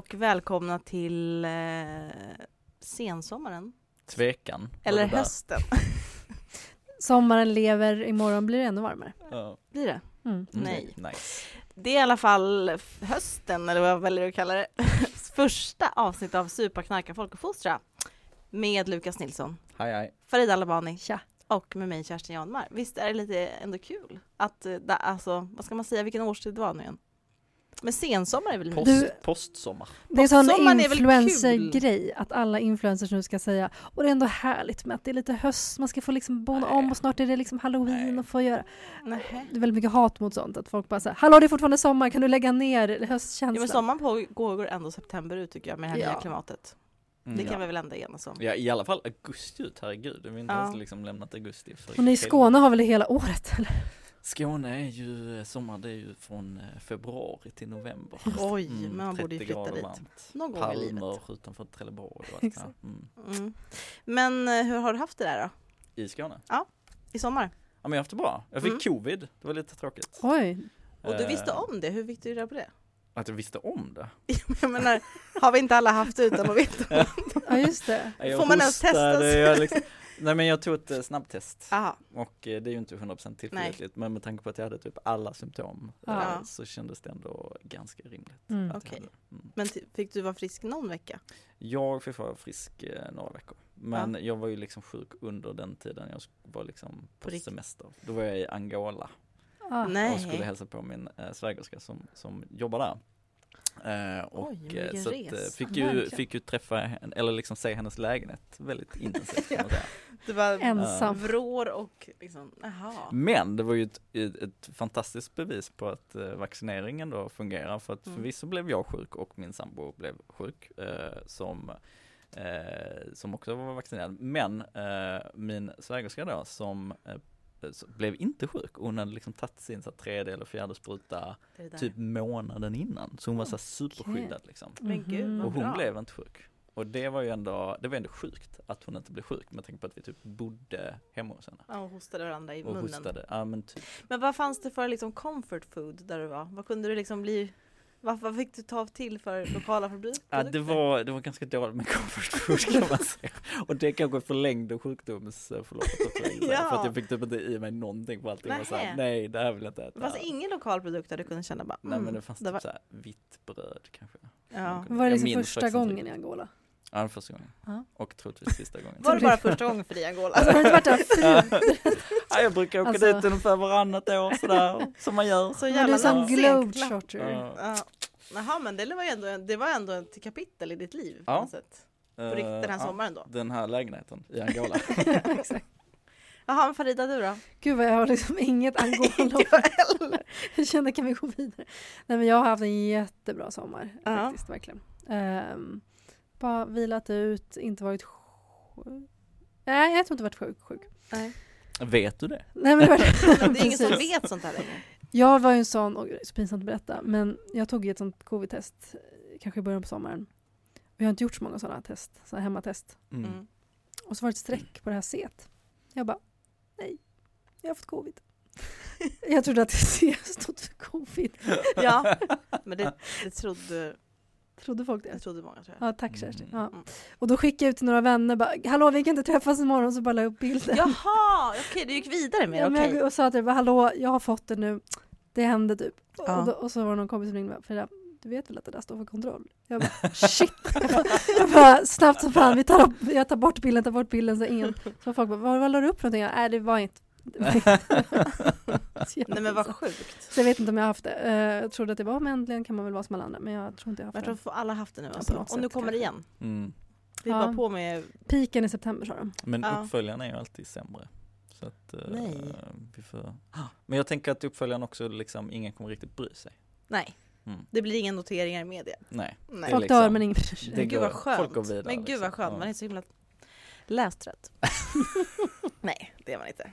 Och välkomna till eh, sensommaren. Tvekan. Eller hösten. Sommaren lever, imorgon blir det ännu varmare. Ja. Blir det? Mm. Mm, Nej. Nice. Det är i alla fall hösten, eller vad jag väljer att kalla det, första avsnitt av Supa, knarka, folk och fostra med Lukas Nilsson, Hej hej. Farida Alabani Tja. och med mig Kerstin Janmar. Visst är det lite ändå kul att, eh, da, alltså, vad ska man säga, vilken årstid det var nu igen? Men sensommar är väl Post, Du- Postsommar. Det är en sån influencer-grej att alla influencers nu ska säga och det är ändå härligt med att det är lite höst, man ska få liksom bona Nej. om och snart är det liksom halloween Nej. och få göra. Nej. Det är väldigt mycket hat mot sånt, att folk bara säger hallå det är fortfarande sommar, kan du lägga ner Ja, men höstkänslan? sommaren pågår ändå september ut tycker jag med det här Ja. nya klimatet. Mm, Det kan ja. vi väl ändå enas om. Ja i alla fall augusti ut, herregud. Vi har inte Ja. ens liksom lämnat augusti. För och ni i. Skåne har väl det hela året? Eller? Skåne är ju, eh, sommar det är ju från eh, februari till november. Oj, Mm, men man borde ju 30 flytta dit. varmt. Någon gång i livet. Palmer utanför Trelleborg och allt det. Mm. Mm. Men eh, hur har du haft det där då? I Skåne? I sommar? Ja men jag har haft det bra. Jag fick Mm. covid, det var lite tråkigt. Oj, Och du visste om det, hur fick du reda på det? Att jag visste om det. Jag menar, har vi inte alla haft det utan att veta? ja just det. Jag Får man ens testa sig? Jag Nej men jag tog ett eh, snabbtest. Aha. Och eh, det är ju inte 100% tillförlitligt men med tanke på att jag hade typ alla symptom Ja. eh, så kändes det ändå ganska rimligt. Mm. Okej. hade. Mm. Men fick du vara frisk någon vecka? Jag fick vara frisk eh, några veckor. Men jag var ju liksom sjuk under den tiden jag var liksom På på semester. Då var jag i Angola Ah. Nej. och skulle hälsa på min eh, svägerska som, som jobbar där. Eh, och Oj, eh, så att, eh, fick, ju, fick ju träffa, eller liksom se hennes lägenhet väldigt intensivt säga. Det var Ensam. vrår och liksom, jaha. Men det var ju ett, ett, fantastiskt bevis på att eh, vaccineringen då fungerar för att Mm. förvisso blev jag sjuk och min sambo blev sjuk eh, som eh, som också var vaccinerad. Men eh, min svägerska då som eh, blev inte sjuk och hon hade liksom tagit sin så här, tredje eller fjärde spruta typ månaden innan. Så hon var så här, superskyddad liksom. Men gud, Mhm. vad Och hon bra. blev inte sjuk. Och det var ju ändå, det var ändå sjukt att hon inte blev sjuk med tanke på att vi typ bodde hemma hos henne. Ja, och hostade varandra i Och munnen. hostade. Ja men typ. Men vad fanns det för liksom comfort food där du var? Vad kunde du liksom bli, vad, vad fick du ta till för lokala produkter? Ja, det var, det var ganska dåligt med comfort food kan man säga. Och det kanske förlängde sjukdomsförloppet också. Ja. För att jag fick typ inte i mig någonting på allting. Var så här, nej det här vill jag inte Det äta. fanns ingen lokal produkt där du kunde känna bara, Nej men mm, det fanns det typ var- så här vitt bröd kanske. ja. Var det liksom första gången i. Angola? Ja, det var första gången. Ja. Och troligtvis sista gången. Var det bara första gången för dig i Angola? Alltså har du inte varit där ja, jag brukar åka Alltså- dit ungefär varannat år sådär, som man gör. Så Men du jävla är som globetrotter. Ja. Ja. Jaha men det var ändå, det var ändå ett kapitel i ditt liv på Ja. något sätt. På riktigt, den här ja, sommaren då. Den här lägenheten i Angola. Exakt. Jaha men Farida du då? Gud vad jag har liksom inget Angola. Jag heller. Jag kände kan vi gå vidare? Nej men jag har haft en jättebra sommar Ja. faktiskt, verkligen. Ehm, bara vilat ut, inte varit sjuk. Nej, jag tror inte varit sjuk. sjuk. Nej. Vet du det? Nej, men det, var, det är ingen som vet sånt här längre. Jag var ju en sån, och så pinsamt att berätta, men jag tog ju ett sånt covid-test kanske i början på sommaren. Och jag har inte gjort så många sådana test, sådana hemmatest. Mm. Mm. Och så var det ett streck på det här set. Jag bara, nej, jag har fått covid. jag trodde att C stod för covid. Ja, men det, det trodde, Trodde folk det det? trodde många tror jag. Ja, tack Kerstin. Ja. Mm. Och då skickade jag ut till några vänner, bara, hallå vi kan inte träffas imorgon, så bara la jag upp bilden. Jaha, okej du gick vidare med Ja, det, okej. jag, och sa att jag bara, hallå jag har fått det nu, det hände typ. Ja. Och, då, och så var det någon kompis som ringde bara, Frida, du vet väl att det där står för kontroll? Jag bara, shit! jag, bara, jag bara, snabbt som fan, vi tar, upp, jag tar bort bilden, tar bort bilden, så ingen. Så folk bara, vad, vad la du upp för någonting? Jag, Nej det var inte. Nej men vad sjukt. Så jag vet inte om jag har haft det. Eh, jag trodde att det var, men äntligen kan man väl vara som alla andra. Men jag tror inte jag har Jag haft tror det. att alla har haft det nu alltså. något Och nu kommer det igen. Mm. Det är Ja. bara på med, Piken i september sa de. Men Ja. uppföljaren är ju alltid sämre. Så att, eh, Nej. Vi får... Men jag tänker att uppföljaren också liksom, ingen kommer riktigt bry sig. nej. Mm. Det blir inga noteringar i media. Nej. Nej. Folk liksom- dör men ingen bryr sig. Det Men gud vad skönt. folk går vidare, men gud liksom. vad skönt, Ja. man är så himla lästrött. Nej, det är man inte.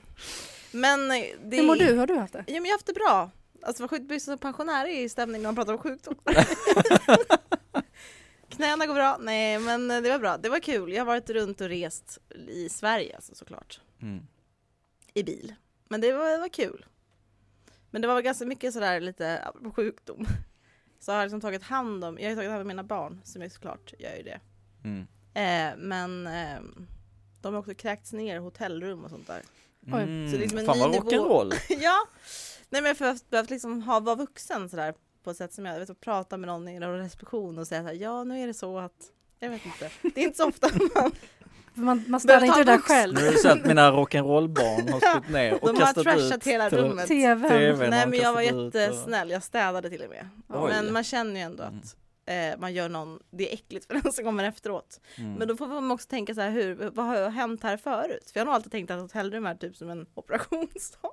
Men eh, det... Hur mår du? Har du haft det? Ja men jag har haft det bra. Alltså vad sjukt som pensionär är i stämning när man pratar om sjukdom. Knäna går bra, nej men det var bra. Det var kul. Jag har varit runt och rest i Sverige alltså, såklart. Mm. I bil. Men det var, det var kul. Men det var ganska mycket sådär lite sjukdom. så har jag liksom tagit hand om, jag har tagit hand om mina barn som är såklart gör ju det. Mm. Eh, men eh, de har också kräkts ner hotellrum och sånt där. Mm. Så det är liksom en Fan vad nivå. rock'n'roll! ja! Nej men för att, för att liksom ha, vara vuxen sådär på ett sätt som jag vet att prata med någon i en reception och säga såhär, ja nu är det så att jag vet inte. Det är inte så ofta man, Man, man ställer inte det där själv. Nu är det så att mina rock'n'roll-barn har spytt ner och de har kastat trashat ut hela tele- rummet. TVn. TVn Nej har men jag var jättesnäll, jag städade till och med. Oj. Men man känner ju ändå Mm. att eh, man gör någon, det är äckligt för den som kommer efteråt. Mm. Men då får man också tänka så här, hur, vad har hänt här förut? För jag har nog alltid tänkt att hotellrum är typ som en operationssal.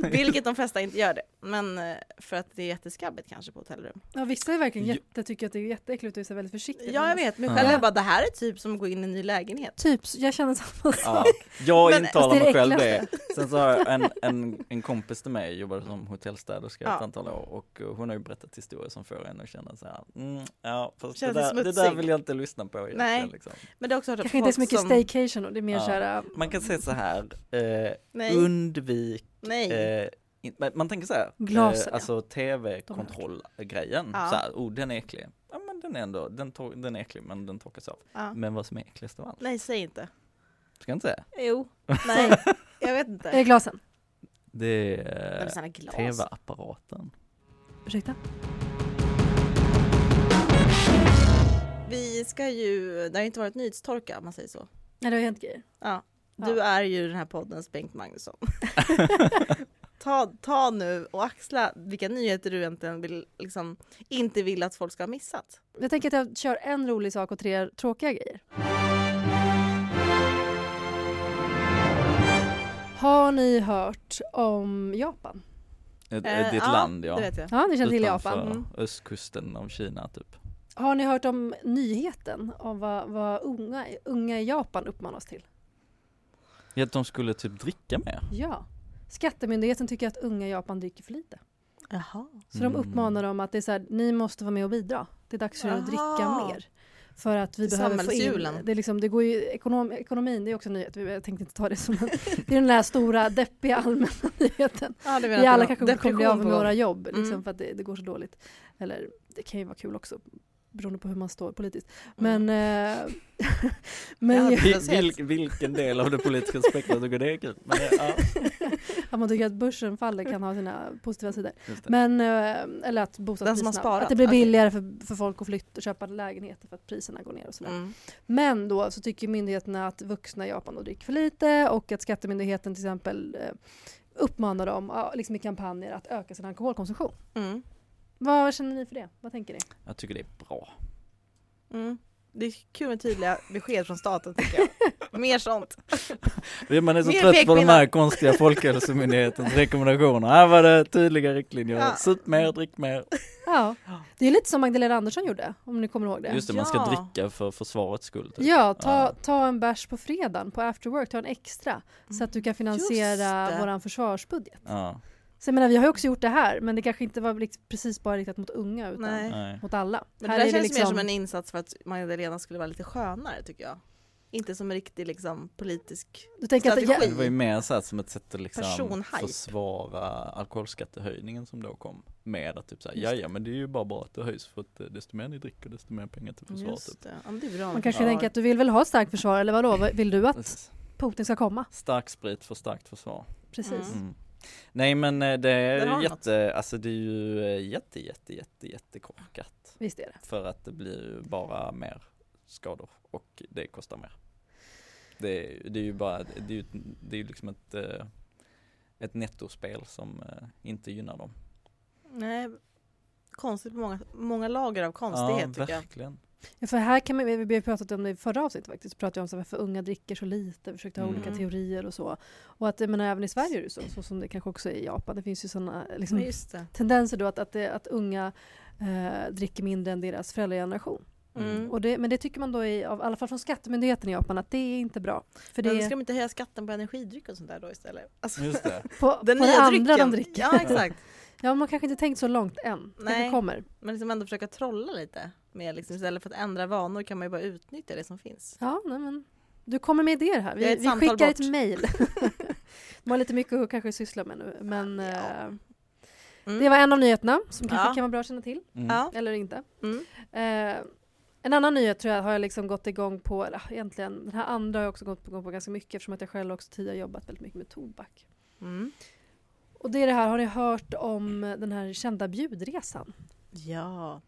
Vilket de flesta inte gör det. Men eh, för att det är jätteskabbigt kanske på hotellrum. Ja, vissa är verkligen jätte, tycker att det är jätteäckligt och är så väldigt försiktiga. Ja jag vet, men Ja. själv är jag bara det här är typ som att gå in i en ny lägenhet. Typ, jag känner samma sak. Ja, jag Men- intalar är mig själv det. Sen så har jag en, en, en kompis till mig, jobbade som hotellstäderska Ja. ett antal år och hon har ju berättat historier som får en att känna så här, mm, ja fast det där, det där vill jag inte lyssna på egentligen. Nej. Liksom. Men det är också Kanske inte så mycket som, staycation och det är mer Ja. såhär, Man kan säga så här, eh, Nej, undvik, nej. eh, in, man tänker så här, Glasen, eh, alltså tv-kontrollgrejen, Ja. så här, oh den är äcklig. Ja men den är ändå, den, tor- den är äcklig men den torkas av. ja. Men vad som är äckligast av allt, Nej säg inte. ska jag inte säga? Jo, nej, jag vet är det inte. glasen? Det är såna glas. tv-apparaten. Ursäkta? Vi ska ju, det har inte varit nyhetstorka om man säger så. Nej det har hänt grejer. Ja, du Ja. är ju den här poddens Bengt Magnusson. ta, ta nu och axla vilka nyheter du egentligen vill, liksom, inte vill att folk ska ha missat. Jag tänker att jag kör en rolig sak och tre tråkiga grejer. Har ni hört om Japan? Ett, Eh, det är ett ja, land ja. Det vet jag. Ja, ni känner till Japan. Mm. östkusten av Kina typ. Har ni hört om nyheten om vad, vad unga, unga i Japan uppmanas till? Ja, att de skulle typ dricka mer. Ja. Skattemyndigheten tycker att unga i Japan dricker för lite. Jaha. Så de Mm. uppmanar dem att det är så här, ni måste vara med och bidra. Det är dags för er att dricka mer. För att vi behöver få in, det, är liksom, det går ju, ekonom, ekonomin, det är också en nyhet, jag tänkte inte ta det som en, det är den där stora deppiga allmänna nyheten. Ja, det Vi alla kanske kommer bli av med våra jobb liksom, Mm. för att det, det går så dåligt. Eller det kan ju vara kul också beroende på hur man står politiskt. Mm. Men, eh, men Ja, Vil, vilken del av det politiska spektrat tycker det är kul? Men, det- ja, att man tycker att börsen faller kan ha sina positiva sidor. Men, eh, eller att bostadspriserna, att det blir billigare för, för folk att flytta och köpa lägenheter för att priserna går ner och sådär. Mm. Men då så tycker myndigheterna att vuxna i Japan dricker för lite och att skattemyndigheten till exempel eh, uppmanar dem liksom i kampanjer att öka sin alkoholkonsumtion. Mm. Vad känner ni för det? Vad tänker ni? Jag tycker det är bra. Mm. Det är kul med tydliga besked från staten tycker jag. Mer sånt. Man är så Mer trött på de här konstiga Folkhälsomyndighetens rekommendationer. Här var det tydliga riktlinjer. Ja. Sup mer, drick mer. Ja, det är lite som Magdalena Andersson gjorde, om ni kommer ihåg det. Just det, man ska Ja. dricka för försvarets skull. Typ. Ja, ta, Ja. ta en bärs på fredagen på after work, ta en extra så att du kan finansiera Just det. våran försvarsbudget. Ja, Så jag menar, vi har ju också gjort det här, men det kanske inte var rikt- precis bara riktat mot unga utan Nej. mot alla. Men Här det där är känns liksom- mer som en insats för att Magdalena skulle vara lite skönare tycker jag. Inte som en riktig liksom, politisk... Du tänker att, strategi. ja, Det var ju mer så här som ett sätt att liksom försvara alkoholskattehöjningen som då kom med att typ såhär, ja ja men det är ju bara bra att det höjs för att desto mer ni dricker desto mer pengar till försvaret. Typ. Just det. Ja, det är bra. man kanske Ja. tänker att du vill väl ha starkt försvar, eller vadå? Vill du att. Putin ska komma? Stark sprit för starkt försvar. Precis. Mm. Mm. Nej men eh, det är du jätte, alltså det är ju eh, jätte jätte jätte jättekorkat. Visst är det. För att det blir ju bara mer skador och det kostar mer. Det, är- det är ju bara, det är ju, det är ju liksom ett, eh, ett nettospel som inte gynnar dem. Nej, konstigt på många, många lager av konstighet ja, tycker jag. Ja, för här kan man, vi vi har pratat om det i förra avsnittet faktiskt, vi pratade om så här, varför unga dricker så lite, vi försökte ha Mm. olika teorier och så. Och att, jag menar, även i Sverige är det så, så som det kanske också är i Japan, det finns ju sådana liksom, det. tendenser då att, att, det, att unga eh, dricker mindre än deras föräldrageneration. Mm. Och det, men det tycker man då, i, av, i alla fall från skattemyndigheten i Japan, att det är inte bra. För det Men ska de inte höja skatten på energidryck och sånt där då istället? Alltså, Just det. på, den på det nya andra drycken. de dricker. Ja exakt. Ja, man kanske inte tänkt så långt än. Det Nej. kommer. Men liksom ändå försöka trolla lite. Med liksom, istället för att ändra vanor kan man ju bara utnyttja det som finns. Ja, nej, men du kommer med idéer här. Vi, ett vi skickar bort. ett mejl. De har lite mycket att kanske syssla med nu. Men Ja. eh, Mm. Det var en av nyheterna som kanske Ja. kan vara bra att känna till, Mm. Eller inte. Mm. Eh, en annan nyhet tror jag har jag liksom gått igång på, eller ah, egentligen, den här andra har jag också gått igång på ganska mycket eftersom att jag själv också tidigare jobbat väldigt mycket med tobak. Mm. Och det är det här, har ni hört om den här kända bjudresan? Ja.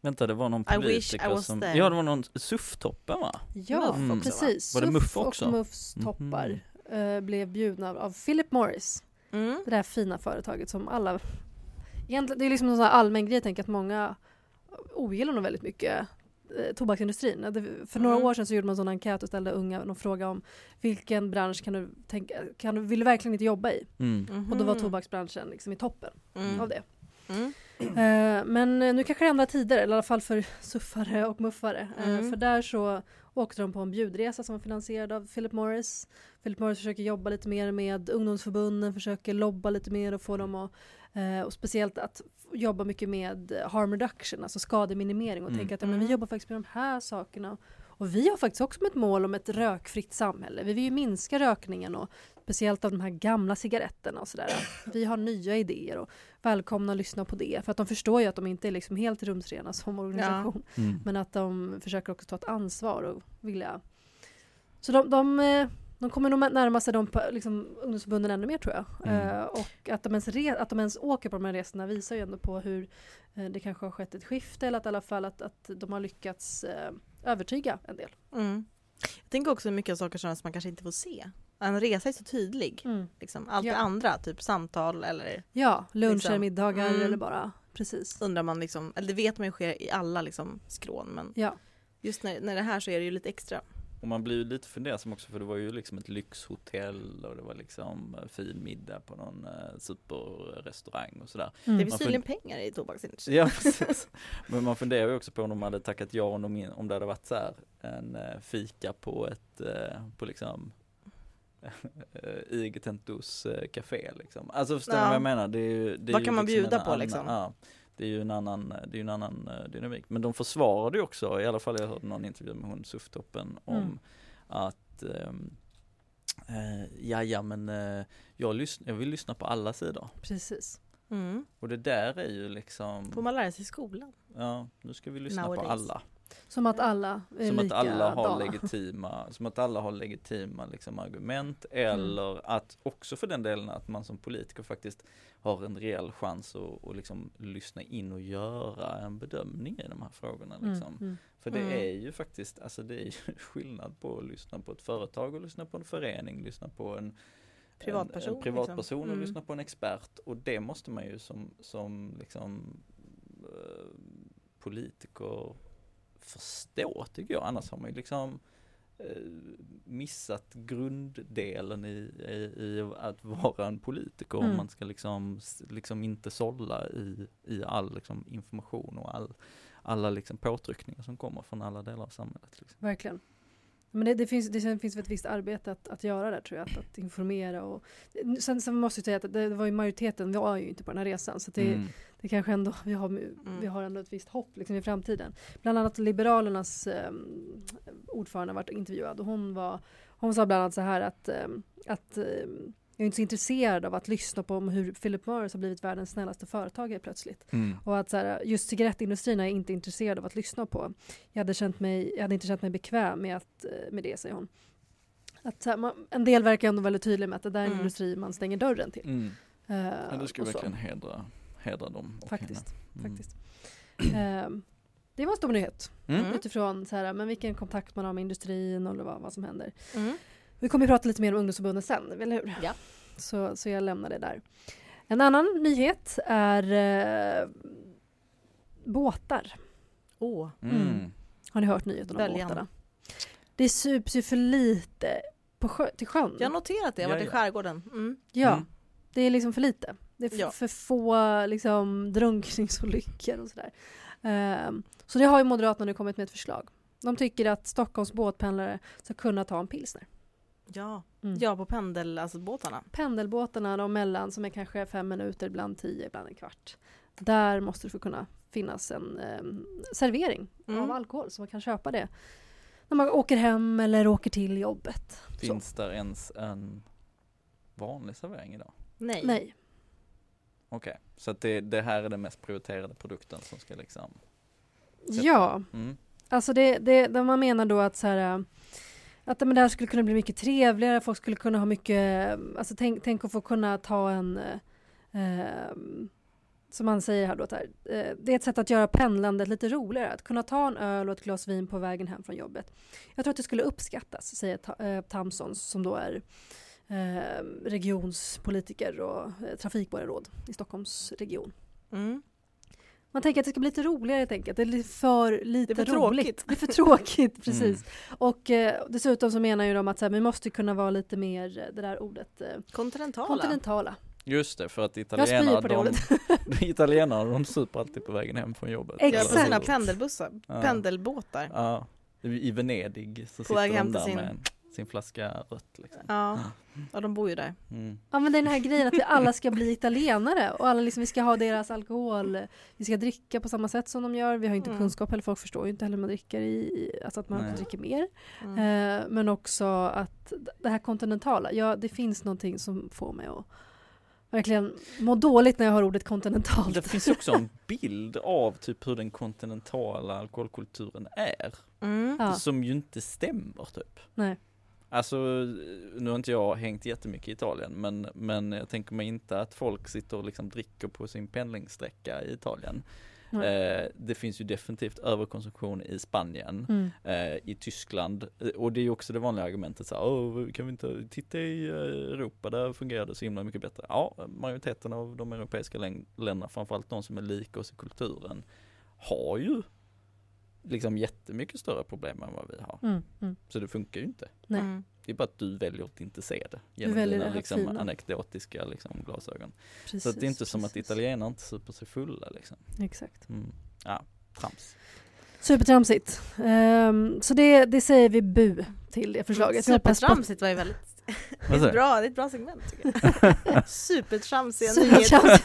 Vänta, det var någon I wish politiker I was som, there. ja det var någon SUF-toppen va? Ja, va? precis. Var det SUF Muff också? och Muffs Mhm. toppar eh, blev bjudna av, Philip Morris. Mm. Det där fina företaget som alla... Egentligen, det är liksom en sån här allmän grej, jag tänker att många ogillar nog väldigt mycket eh, tobaksindustrin. Det- För några Mm. år sedan så gjorde man en sån enkät och ställde unga någon fråga om vilken bransch kan du tänka, kan du, vill du verkligen inte jobba i? Mm. Och då var Mhm. tobaksbranschen liksom i toppen Mm. av det. Mm. Eh, men eh, nu kanske det är andra tider, eller i alla fall för suffare och muffare. Eh, Mm. för där så åkte de på en bjudresa som var finansierad av Philip Morris. Philip Morris försöker jobba lite mer med ungdomsförbunden, försöker lobba lite mer och få dem att och speciellt att jobba mycket med harm reduction, alltså skademinimering och Mm. tänka att ja, men vi Mm. jobbar faktiskt med de här sakerna. Och vi har faktiskt också ett mål om ett rökfritt samhälle. Vi vill ju minska rökningen och speciellt av de här gamla cigaretterna och sådär. Vi har nya idéer och välkomna att lyssna på det. För att de förstår ju att de inte är liksom helt rumsrena som organisation. Mm. Men att de försöker också ta ett ansvar och vilja... Så de, de, eh, de kommer nog närma sig de liksom, ungdomsförbunden ännu mer tror jag. Mm. Eh, och att de, ens re- att de ens åker på de här resorna visar ju ändå på hur eh, det kanske har skett ett skifte eller att i alla fall att, att de har lyckats eh, övertyga en del. Mm. Jag tänker också mycket av saker som man kanske inte får se. En resa är så tydlig. Liksom. Allt Ja. det andra, typ samtal eller Ja, luncher, Liksom. middagar Mm. eller bara precis. undrar man liksom, eller det vet man ju sker i alla liksom skrån men Ja, just när, när det här så är det ju lite extra. Och man blir ju lite fundersam också för det var ju liksom ett lyxhotell och det var liksom fin middag på någon eh, superrestaurang och sådär. Det mm. finns Man tydligen pengar i tobaksindustrin. Ja precis. Men man funderar ju också på om de hade tackat ja om, de, om det hade varit så här en eh, fika på ett, eh, på liksom eh, Tentos eh, café liksom. Alltså förstår ni Ja. vad jag menar? Det är ju, det är Vad kan man liksom bjuda på, annan- liksom? Ja, det är ju en annan, det är en annan eh, dynamik. Men de försvarade ju också, i alla fall jag hörde någon intervju med hon SUF-toppen om Mm. att ehm, eh, ja, ja men eh, jag, lys- jag vill lyssna på alla sidor. precis. Mm. Och det där är ju liksom Får man lära sig i skolan? Ja, nu ska vi lyssna på Nowadays. alla. Som att alla är Som att alla har legitima, som att alla har legitima liksom, argument eller att också för den delen att man som politiker faktiskt har en reell chans att, att liksom lyssna in och göra en bedömning i de här frågorna. Liksom. Mm, mm. För det Mm. är ju faktiskt, alltså det är ju skillnad på att lyssna på ett företag och lyssna på en förening, lyssna på en Privatperson, en, en privatperson liksom. och Mm. lyssna på en expert och det måste man ju som, som liksom eh, politiker förstå tycker jag, annars har man ju liksom eh, missat grunddelen i, i, i att vara en politiker Mm. man ska liksom, liksom inte sålla i, i all liksom information och all, alla liksom påtryckningar som kommer från alla delar av samhället. Liksom. Verkligen. Men det, det, finns, det finns ett visst arbete att, att göra där tror jag, att, att informera och sen, sen måste jag säga att det, det var ju majoriteten var ju inte på den här resan så det, Mm. Det kanske ändå, vi har, vi har ändå ett visst hopp liksom i framtiden. Bland annat Liberalernas eh, ordförande varit intervjuad och hon var, hon sa bland annat så här att, eh, att eh, jag är inte så intresserad av att lyssna på om hur Philip Morris har blivit världens snällaste företagare plötsligt. Mm. Och att så här, just cigarettindustrin är jag inte intresserad av att lyssna på. Jag hade, känt mig, jag hade inte känt mig bekväm med, att, eh, med det, säger hon. Att, så här, man, en del verkar ändå väldigt tydlig med att det där är en Mm. industri man stänger dörren till. Mm. Eh, Ja, det ska så, verkligen hedra, hedra dem. och Faktiskt. Mm. faktiskt. Eh, det var en stor nyhet Mm. utifrån så här, men vilken kontakt man har med industrin och vad, vad som händer. Mm. Vi kommer att prata lite mer om ungdomsförbundet sen, eller hur? Ja. Så, så jag lämnar det där. En annan nyhet är eh, båtar. Åh, Mm. Mm. Har ni hört nyheten om Välj båtarna? Det sups ju för lite på sjö, till sjön. jag har noterat det, jag har varit i ja. skärgården. Mm. Ja, Mm. Det är liksom för lite. Det är Ja. för få liksom, drunkningsolyckor och sådär. Ehm, så det har ju Moderaterna nu kommit med ett förslag. De tycker att Stockholms båtpendlare ska kunna ta en pilsner. Ja. Mm. ja, på pendel, alltså båtarna. Pendelbåtarna de mellan som är kanske fem minuter, ibland tio, ibland en kvart. Där måste det få kunna finnas en ehm, servering Mm. av alkohol så man kan köpa det när man åker hem eller åker till jobbet. Så. Finns där ens en vanlig servering idag? Nej. Nej. okej. Så att det, det här är den mest prioriterade produkten som ska liksom, Sätta. Ja, mm. alltså det, det, det man menar då att så här att men det här skulle kunna bli mycket trevligare, folk skulle kunna ha mycket, alltså tänk, tänk att få kunna ta en, eh, som man säger här då, här, eh, det är ett sätt att göra pendlandet lite roligare, att kunna ta en öl och ett glas vin på vägen hem från jobbet. Jag tror att det skulle uppskattas, säger Ta, eh, Tamson som då är eh, regionspolitiker och eh, trafikborgarråd i Stockholms region. Mm. Man tänker att det ska bli lite roligare helt enkelt. Det är för lite Det är för roligt. tråkigt. Det är för tråkigt, precis. Mm. Och eh, dessutom så menar ju de att så här, vi måste kunna vara lite mer, eh, det där ordet, eh, Kontinentala. kontinentala. Just det, för att det de, ordet. de italienare de super alltid på vägen hem från jobbet. Exakt. sina pendelbussar, Ja. pendelbåtar. Ja, i Venedig så På väg sitter hem de där sin- med en, sin flaska rött liksom. Ja. ja, de bor ju där. Mm. Ja men det är den här grejen att vi alla ska bli italienare och alla liksom, vi ska ha deras alkohol, vi ska dricka på samma sätt som de gör. Vi har inte Mm. kunskap heller, folk förstår ju inte heller hur man dricker i, alltså att man Nej. dricker mer. Mm. Eh, men också att det här kontinentala, ja det finns någonting som får mig att verkligen må dåligt när jag hör ordet kontinentalt. Det finns också en bild av typ hur den kontinentala alkoholkulturen är. Mm. Som ju inte stämmer typ. Nej. Alltså, nu har inte jag hängt jättemycket i Italien, men, men jag tänker mig inte att folk sitter och liksom dricker på sin pendlingssträcka i Italien. Eh, det finns ju definitivt överkonsumtion i Spanien, Mm. eh, i Tyskland, eh, och det är ju också det vanliga argumentet så här, "Åh, kan vi inte titta i eh, Europa, där fungerar det så himla mycket bättre. Ja, majoriteten av de europeiska län- länderna, framförallt de som är lika oss i kulturen, har ju liksom jättemycket större problem än vad vi har. Mm. Mm. Så det funkar ju inte. Nej. Mm. Det är bara att du väljer att inte se det genom dina liksom, anekdotiska liksom, glasögon. Precis, så det är inte som att precis. italienare inte super sig fulla liksom. Exakt. Mm. Ja, trams. Supertramsigt. Ehm, så det, det säger vi bu till det förslaget. Supertramsigt var ju väldigt det är, bra, det är ett bra segment tycker jag. Supertramsiga nyheter.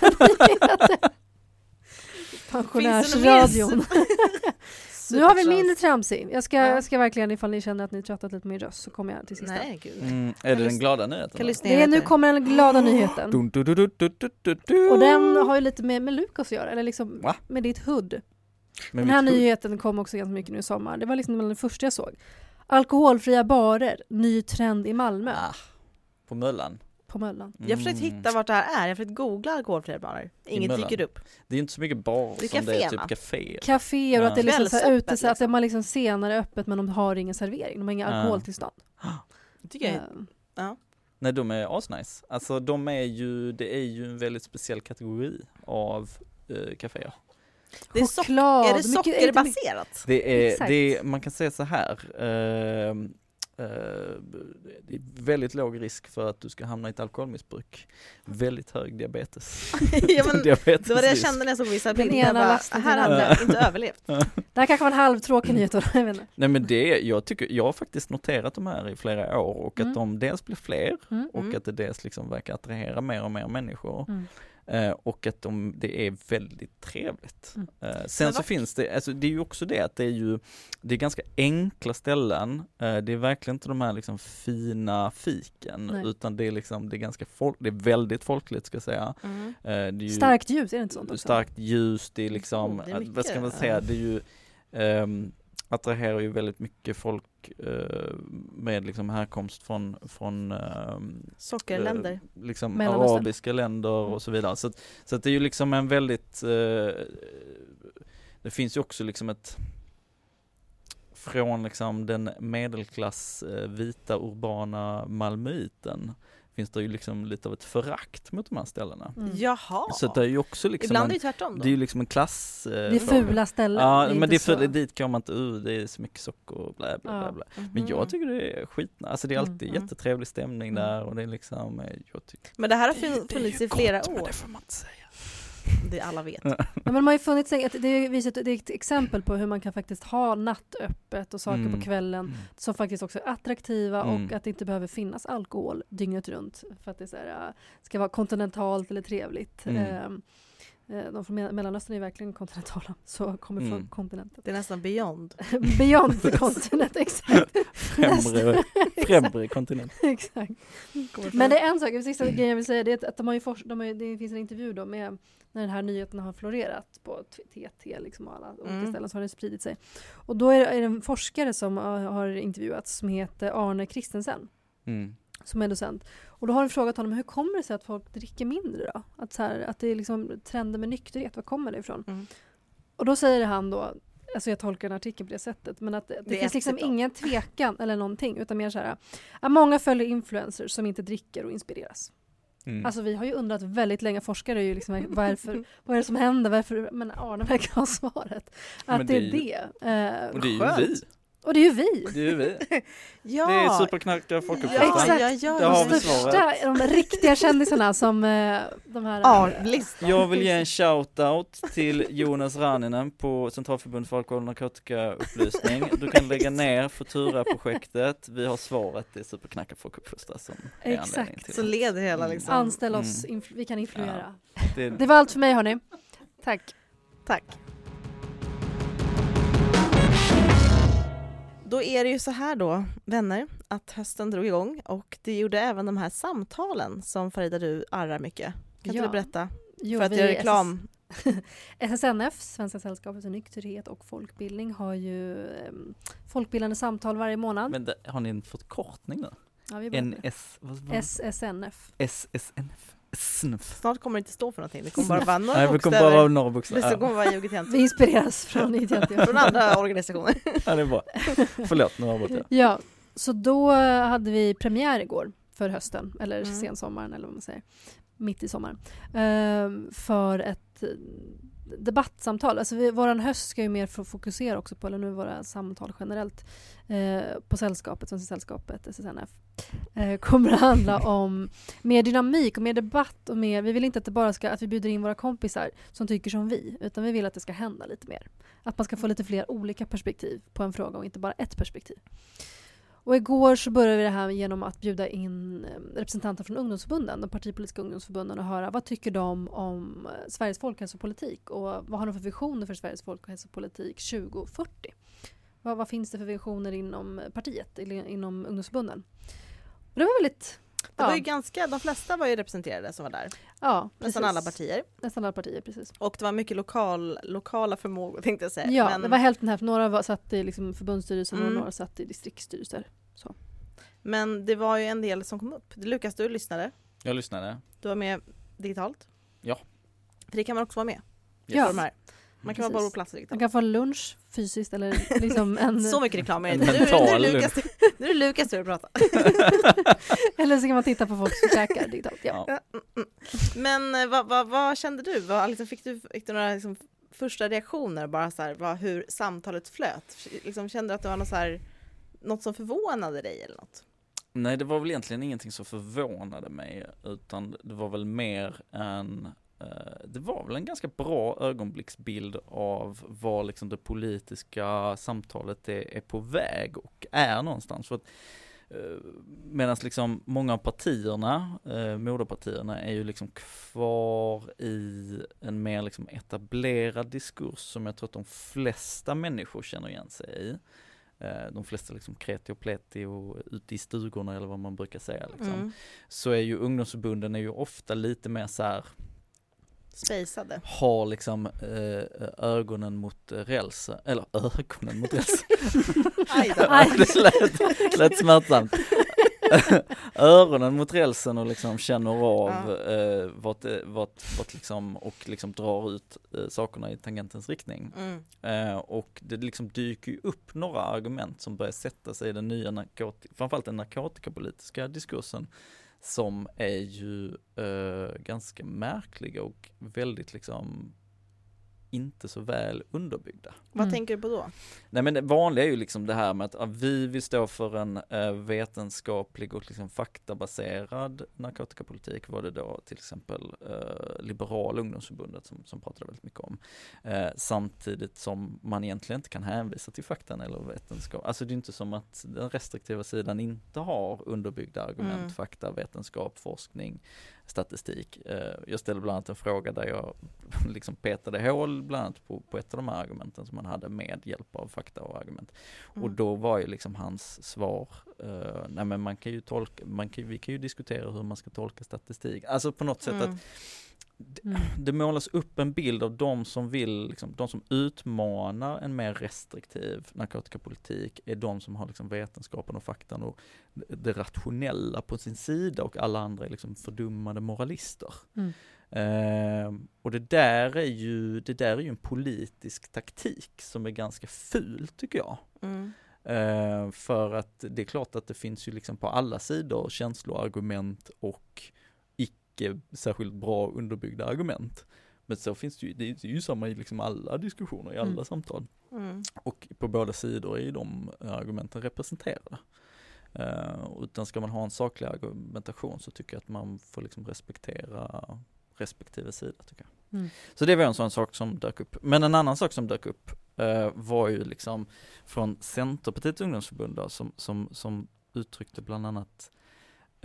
Pensionärsradion. Nu har vi mindre tramsig. Jag ska, Ja. jag ska verkligen, ifall ni känner att ni tröttat lite på min röst så kommer jag till sista. Nej gud. Mm. Är det den glada nyheten? Kan då? lyssna Det är, nu kommer den glada nyheten. Och den har ju lite med, med Lukas att göra, eller liksom Va? med ditt. Men Den här nyheten kom också ganska mycket nu i sommar. Det var liksom det första jag såg. Alkoholfria barer, ny trend i Malmö. Ah, på Möllan. På Möllan. Jag har försökt Mm. hitta vart det här är, jag har försökt googla alkoholfria barer. Inget dyker upp. Det är inte så mycket bar Det är som det är typ va? caféer. Caféer och Ja. att det är liksom så ute, så att liksom. de har liksom senare öppet men de har ingen servering. De har inga Ja. alkoholtillstånd. Det tycker jag är Eh, Nej de är asnice. Alltså de är ju, det är ju en väldigt speciell kategori av eh, kaféer. Det är, sock- choklad. är det sockerbaserat? Det är, det är, man kan säga så här. eh, det är väldigt låg risk för att du ska hamna i ett alkoholmissbruk. Väldigt hög diabetes. ja, men, diabetes det var det jag kände när jag såg vissa bilder. Bara, här hade jag inte överlevt. Det här kanske var en halvtråkig nyhet jag vet inte. Nej men det, jag tycker, jag har faktiskt noterat de här i flera år och Mm. att de dels blir fler Mm. och Mm. att det dels liksom verkar attrahera mer och mer människor. Mm. Eh, och att de, det är väldigt trevligt. Mm. Eh, sen så finns det, alltså det är ju också det att det är ju, det är ganska enkla ställen, eh, det är verkligen inte de här liksom fina fiken, Nej. utan det är liksom, det är ganska folk, det är väldigt folkligt ska jag säga. Mm. Eh, ju Starkt ljus, är det inte sånt också? starkt ljus, det är liksom, Oh, det är att- vad ska man mycket, säga, det är ju ehm, attraherar ju väldigt mycket folk eh, med liksom härkomst från, från ehm, Sockerländer. eh, liksom arabiska länder och så vidare. Så, att- så att det är ju liksom en väldigt, eh, det finns ju också liksom ett från liksom den medelklass eh, vita urbana malmöiten finns det ju liksom lite av ett förakt mot de här ställena. Mm. Jaha. Så det är ju också liksom Ibland är en, det ju tvärtom då. det är ju liksom en klass eh, Det är fråga. fula ställen. Ja, är men det är för, dit kommer man inte ur, det är så mycket socker och bla bla bla. Bla. Mhm. Men jag tycker det är skit, alltså det är alltid Mm, mm. jättetrevlig stämning Mm. där och det är liksom, eh, jag tycker Men det här har Det det funnits i flera gott, men år. det får man inte säga. Det alla vet. Ja, men de har ju funnits, ett- det är, ett exempel på hur man kan faktiskt ha nattöppet och saker Mm. på kvällen som faktiskt också är attraktiva Mm. och att det inte behöver finnas alkohol dygnet runt för att det så här, äh, ska vara kontinentalt eller trevligt. Mm. Ehm, eh, de från Me- Mellanöstern är verkligen kontinentala, så kommer från Mm. kontinenten. Det är nästan beyond. Beyond the continent, exakt. Främre, främre kontinent. exakt. Men det är en sak, sista grejen jag vill säga, det är att de har ju forsk- de har ju, det finns en intervju då med när den här nyheten har florerat på TT liksom och alla olika Mm. ställen så har den spridit sig. Och då är det, är det en forskare som har, har intervjuats som heter Arne Kristensen Mm. som är docent. Och då har de frågat honom hur kommer det sig att folk dricker mindre då? Att, så här, att det är liksom trender med nykterhet, var kommer det ifrån? Mm. Och då säger han då, alltså jag tolkar en artikel på det sättet, men att det, Det finns liksom citat. ingen tvekan eller någonting utan mer så här, att många följer influencers som inte dricker och inspireras. Mm. Alltså vi har ju undrat väldigt länge, forskare är ju liksom, varför, vad är det som händer, varför, men Arne verkar ha svaret. Att det, det är är det. Eh, och det är ju skönt. vi. Och det är ju vi. Det är ju vi. Ja! Det är superknarkiga ja, folkuppfostran. Exakt. ja, ja, Det har De vi största, de riktiga kändisarna som eh, de här... A-listan. Jag vill ge en shout-out till Jonas Raninen på Centralförbundet för alkohol och narkotikaupplysning. Du kan lägga ner Futura-projektet. Vi har svaret, det är superknacka folkuppfostran som är Exakt. till Så leder hela Mm. liksom. Anställ oss, influ- vi kan influera. det. Det var allt för mig hörni. Tack. Tack. Då är det ju så här då, vänner, att hösten drog igång och det gjorde även de här samtalen som Farida du arrar mycket. Kan Ja. du berätta? Jo, för att vi göra reklam. SSNF, Svenska sällskapet för nykterhet och folkbildning, har ju eh, folkbildande samtal varje månad. Men det, har ni en förkortning nu? ja, vi. NS, vad var det? SSNF. SSNF? SNF? Snart kommer det inte stå för någonting, det kommer bara vara några Nej, vi kommer bara vara några Det bokstäver. kommer vara IOGT Vi inspireras från ITNT. från andra organisationer. Ja, det är bra. Förlåt, nu avbröt jag. Ja, så då hade vi premiär igår för hösten, eller Mm. sensommaren eller vad man säger, mitt i sommaren, ehm, för ett debattsamtal. Alltså vi, våran höst ska ju mer fokusera också på, eller nu våra samtal generellt, eh, på sällskapet, Svenska sällskapet, SSNF, eh, kommer att handla om mer dynamik och mer debatt och mer, vi vill inte att det bara ska, att vi bjuder in våra kompisar som tycker som vi, utan vi vill att det ska hända lite mer. Att man ska få lite fler olika perspektiv på en fråga och inte bara ett perspektiv. Och igår så började vi det här genom att bjuda in eh, representanter från ungdomsförbunden, de partipolitiska ungdomsförbunden och höra vad tycker de om eh, Sveriges folkhälsopolitik och vad har de för visioner för Sveriges folkhälsopolitik 2040? Vad, vad finns det för visioner inom partiet, inom ungdomsförbunden? Och det var väldigt... Det var ja, ju ganska, de flesta var ju representerade som var där. ja, Nästan alla partier. Nästan alla partier, precis. Och det var mycket lokal, lokala förmågor tänkte jag säga. Ja, men, det var hälften hälften. Några var, satt i liksom förbundsstyrelsen och Mm. några satt i distriktsstyrelser. men det var ju en del som kom upp. Lukas, du lyssnade. Jag lyssnade. Du var med digitalt. Ja. För det kan man också vara med. Ja. De här. Man kan vara bara Precis. på plats Man digitalt. kan få lunch fysiskt eller liksom en... Så mycket reklam är det inte. Nu, är det Lukas, nu är det Lukas tur att prata. eller så kan man titta på folk som käkar digitalt. Ja. Ja. Men eh, vad, vad, vad kände du? Vad, liksom, fick, du fick du några liksom, första reaktioner bara så här, vad, hur samtalet flöt? Liksom, kände du att det var något, så här, något som förvånade dig eller något? Nej, det var väl egentligen ingenting som förvånade mig, utan det var väl mer en det var väl en ganska bra ögonblicksbild av var liksom det politiska samtalet är, är på väg och är någonstans. För att, Medan liksom många av partierna, eh, moderpartierna, är ju liksom kvar i en mer liksom etablerad diskurs som jag tror att de flesta människor känner igen sig i. Eh, de flesta liksom kreti och pleti och ute i stugorna eller vad man brukar säga liksom. Mm. Så är ju ungdomsförbunden är ju ofta lite mer så här Spejsade. har liksom eh, ögonen mot eh, rälsen, eller ögonen mot rälsen. Aj då. Det lät, lät smärtsamt. Öronen mot rälsen och liksom känner av Ja. eh, vart, det- vart, vart liksom, och liksom drar ut eh, sakerna i tangentens riktning. Mm. Eh, och det liksom dyker ju upp några argument som börjar sätta sig i den nya narkotika, framförallt den narkotikapolitiska diskursen som är ju eh, ganska märkliga och väldigt liksom inte så väl underbyggda. Vad Mm. tänker du på då? Nej men det vanliga är ju liksom det här med att ja, vi vill stå för en eh, vetenskaplig och liksom faktabaserad narkotikapolitik var det då till exempel eh, Liberala ungdomsförbundet som, som pratade väldigt mycket om. Eh, samtidigt som man egentligen inte kan hänvisa till faktan eller vetenskap. Alltså det är inte som att den restriktiva sidan inte har underbyggda argument, Mm. fakta, vetenskap, forskning. Statistik. Eh, jag ställde bland annat en fråga där jag liksom petade hål bland annat på, på ett av de här argumenten som man hade med hjälp av fakta och argument. Mm. Och då var ju liksom hans svar, eh, nej men man kan ju tolka, man kan, vi kan ju diskutera hur man ska tolka statistik. Alltså på något sätt att Mm. Det målas upp en bild av de som vill, liksom, de som utmanar en mer restriktiv narkotikapolitik är de som har liksom vetenskapen och faktan och det rationella på sin sida och alla andra är liksom fördummade moralister. Mm. Eh, och det där är ju, det där är ju en politisk taktik som är ganska ful tycker jag. Mm. Eh, för att det är klart att det finns ju liksom på alla sidor känsloargument och icke särskilt bra underbyggda argument. Men så finns det ju, det är ju samma i liksom alla diskussioner, i alla Mm. samtal. Mm. Och på båda sidor är ju de argumenten representerade. Eh, utan ska man ha en saklig argumentation så tycker jag att man får liksom respektera respektive sida tycker jag. Mm. Så det var en sån sak som dök upp. Men en annan sak som dök upp eh, var ju liksom från Centerpartiets ungdomsförbund då, som, som, som uttryckte bland annat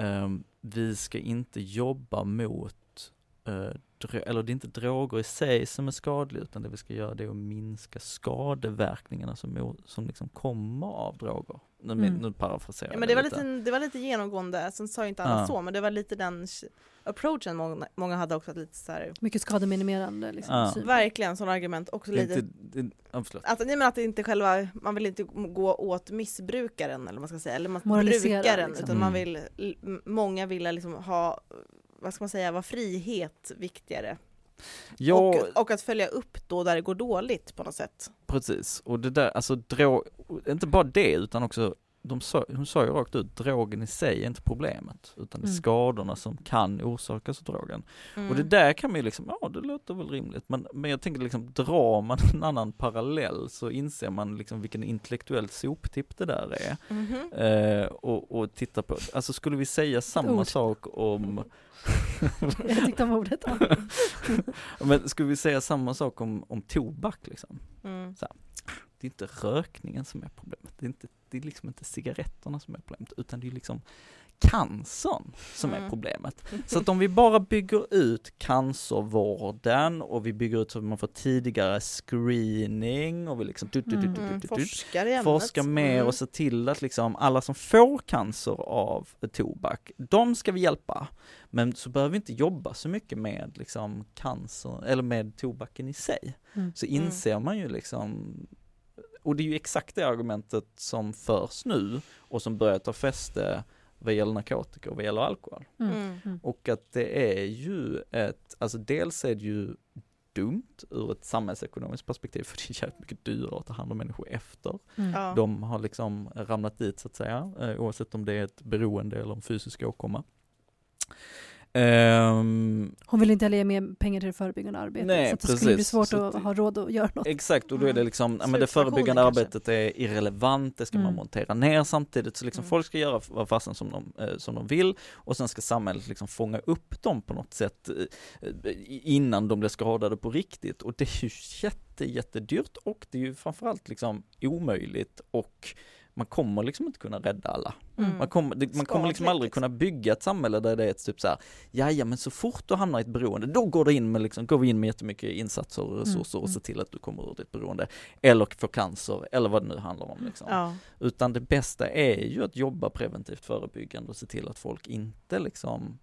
Ehm, vi ska inte jobba mot eh, eller det är inte droger i sig som är skadliga utan det vi ska göra det är att minska skadeverkningarna som, som liksom kommer av droger. Nu, Mm. nu parafraserar Ja, jag men det var lite, det var lite genomgående, sen sa ju inte alla Ja. så, men det var lite den approachen många, många hade också, att lite så här, Mycket skademinimerande liksom, Ja. verkligen sådana argument, också lite inte, förlåt. Att, nej men att det inte själva, man vill inte gå åt missbrukaren eller vad man ska säga, eller man brukaren, liksom. utan man Mm. vill, l- m- många vill liksom ha, vad ska man säga, vara frihet viktigare. Ja, Och, och att följa upp då där det går dåligt på något sätt. Precis, och det där, alltså drog, inte bara det utan också, de sa, hon sa ju rakt ut, drogen i sig är inte problemet, utan det är Mm. skadorna som kan orsakas av drogen. Mm. Och det där kan man ju liksom, ja det låter väl rimligt, men, men jag tänker liksom, drar man en annan parallell så inser man liksom vilken intellektuell soptipp det där är. Mhm. Eh, och, och titta på, alltså skulle vi säga samma sak om Jag tyckte om ordet. Men skulle vi säga samma sak om, om tobak liksom? Mm. Det är inte rökningen som är problemet, det är, inte, det är liksom inte cigaretterna som är problemet, utan det är liksom cancern som är Mm. problemet. Så att om vi bara bygger ut cancervården och vi bygger ut så att man får tidigare screening och vi liksom du, du, du, du, du, du, Forskar i ämnet. forska mer Mm. och se till att liksom alla som får cancer av tobak, de ska vi hjälpa. Men så behöver vi inte jobba så mycket med liksom cancer, eller med tobaken i sig. Mm. Så inser man ju liksom, och det är ju exakt det argumentet som förs nu och som börjar ta fäste vad gäller narkotika och vad gäller alkohol. Mm. Mm. Mm. Och att det är ju ett, alltså dels är det ju dumt ur ett samhällsekonomiskt perspektiv för det är jävligt mycket dyrare att ta hand om människor efter. Mm. Ja. De har liksom ramlat dit så att säga, eh, oavsett om det är ett beroende eller en fysisk åkomma. Ehm, Hon vill inte heller ge mer pengar till det förebyggande arbetet. Nej, så att det skulle bli precis. svårt Så att ha råd att göra något. exakt, och då är det Mm. liksom, ja, men det förebyggande kanske. arbetet är irrelevant, det ska man Mm. montera ner samtidigt, så liksom Mm. folk ska göra vad fasen som de, eh, som de vill och sen ska samhället liksom fånga upp dem på något sätt eh, innan de blir skadade på riktigt och det är ju jätte, jättedyrt och det är ju framförallt liksom omöjligt och man kommer liksom inte kunna rädda alla. Mm. Man kommer, det, man kommer liksom aldrig kunna bygga ett samhälle där det är ett typ så här, ja men så fort du hamnar i ett beroende, då går det in med liksom, går vi in med jättemycket insatser och resurser och mm. ser till att du kommer ur ditt beroende. Eller får cancer, eller vad det nu handlar om liksom. Ja. Utan det bästa är ju att jobba preventivt förebyggande och se till att folk inte liksom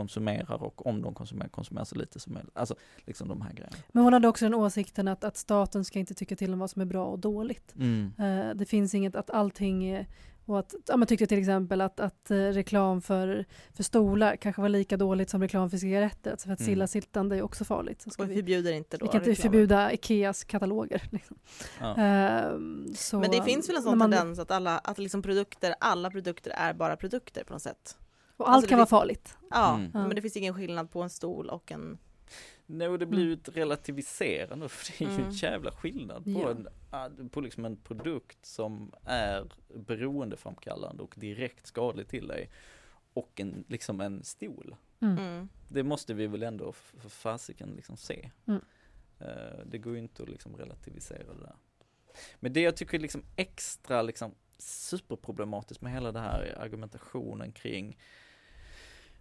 konsumerar och om de konsumerar, konsumerar så lite som möjligt. Alltså liksom de här grejerna. Men hon hade också den åsikten att, att staten ska inte tycka till om vad som är bra och dåligt. Mm. Eh, det finns inget att allting är- och att, ja, man tyckte till exempel att, att eh, reklam för, för stolar kanske var lika dåligt som reklam för cigaretter. Alltså för att Mm. stillasittande är också farligt. Så ska Och vi förbjuder inte då vi kan inte reklamen. förbjuda Ikeas kataloger. Liksom. Ja. Ehm, så, Men det finns väl en sån man- tendens att alla, att liksom produkter, alla produkter är bara produkter på något sätt. Och allt alltså kan vara farligt. Ja, Mm. Men det finns ingen skillnad på en stol och en... Nej, och det blir ju ett relativiserande för det är ju Mm. en jävla skillnad på, Ja. en, på liksom en produkt som är beroendeframkallande och direkt skadlig till dig och en, liksom en stol. Mm. Mm. Det måste vi väl ändå för fasiken liksom se. Mm. Eh, det går ju inte att liksom relativisera det där. Men det jag tycker är liksom extra liksom superproblematiskt med hela det här argumentationen kring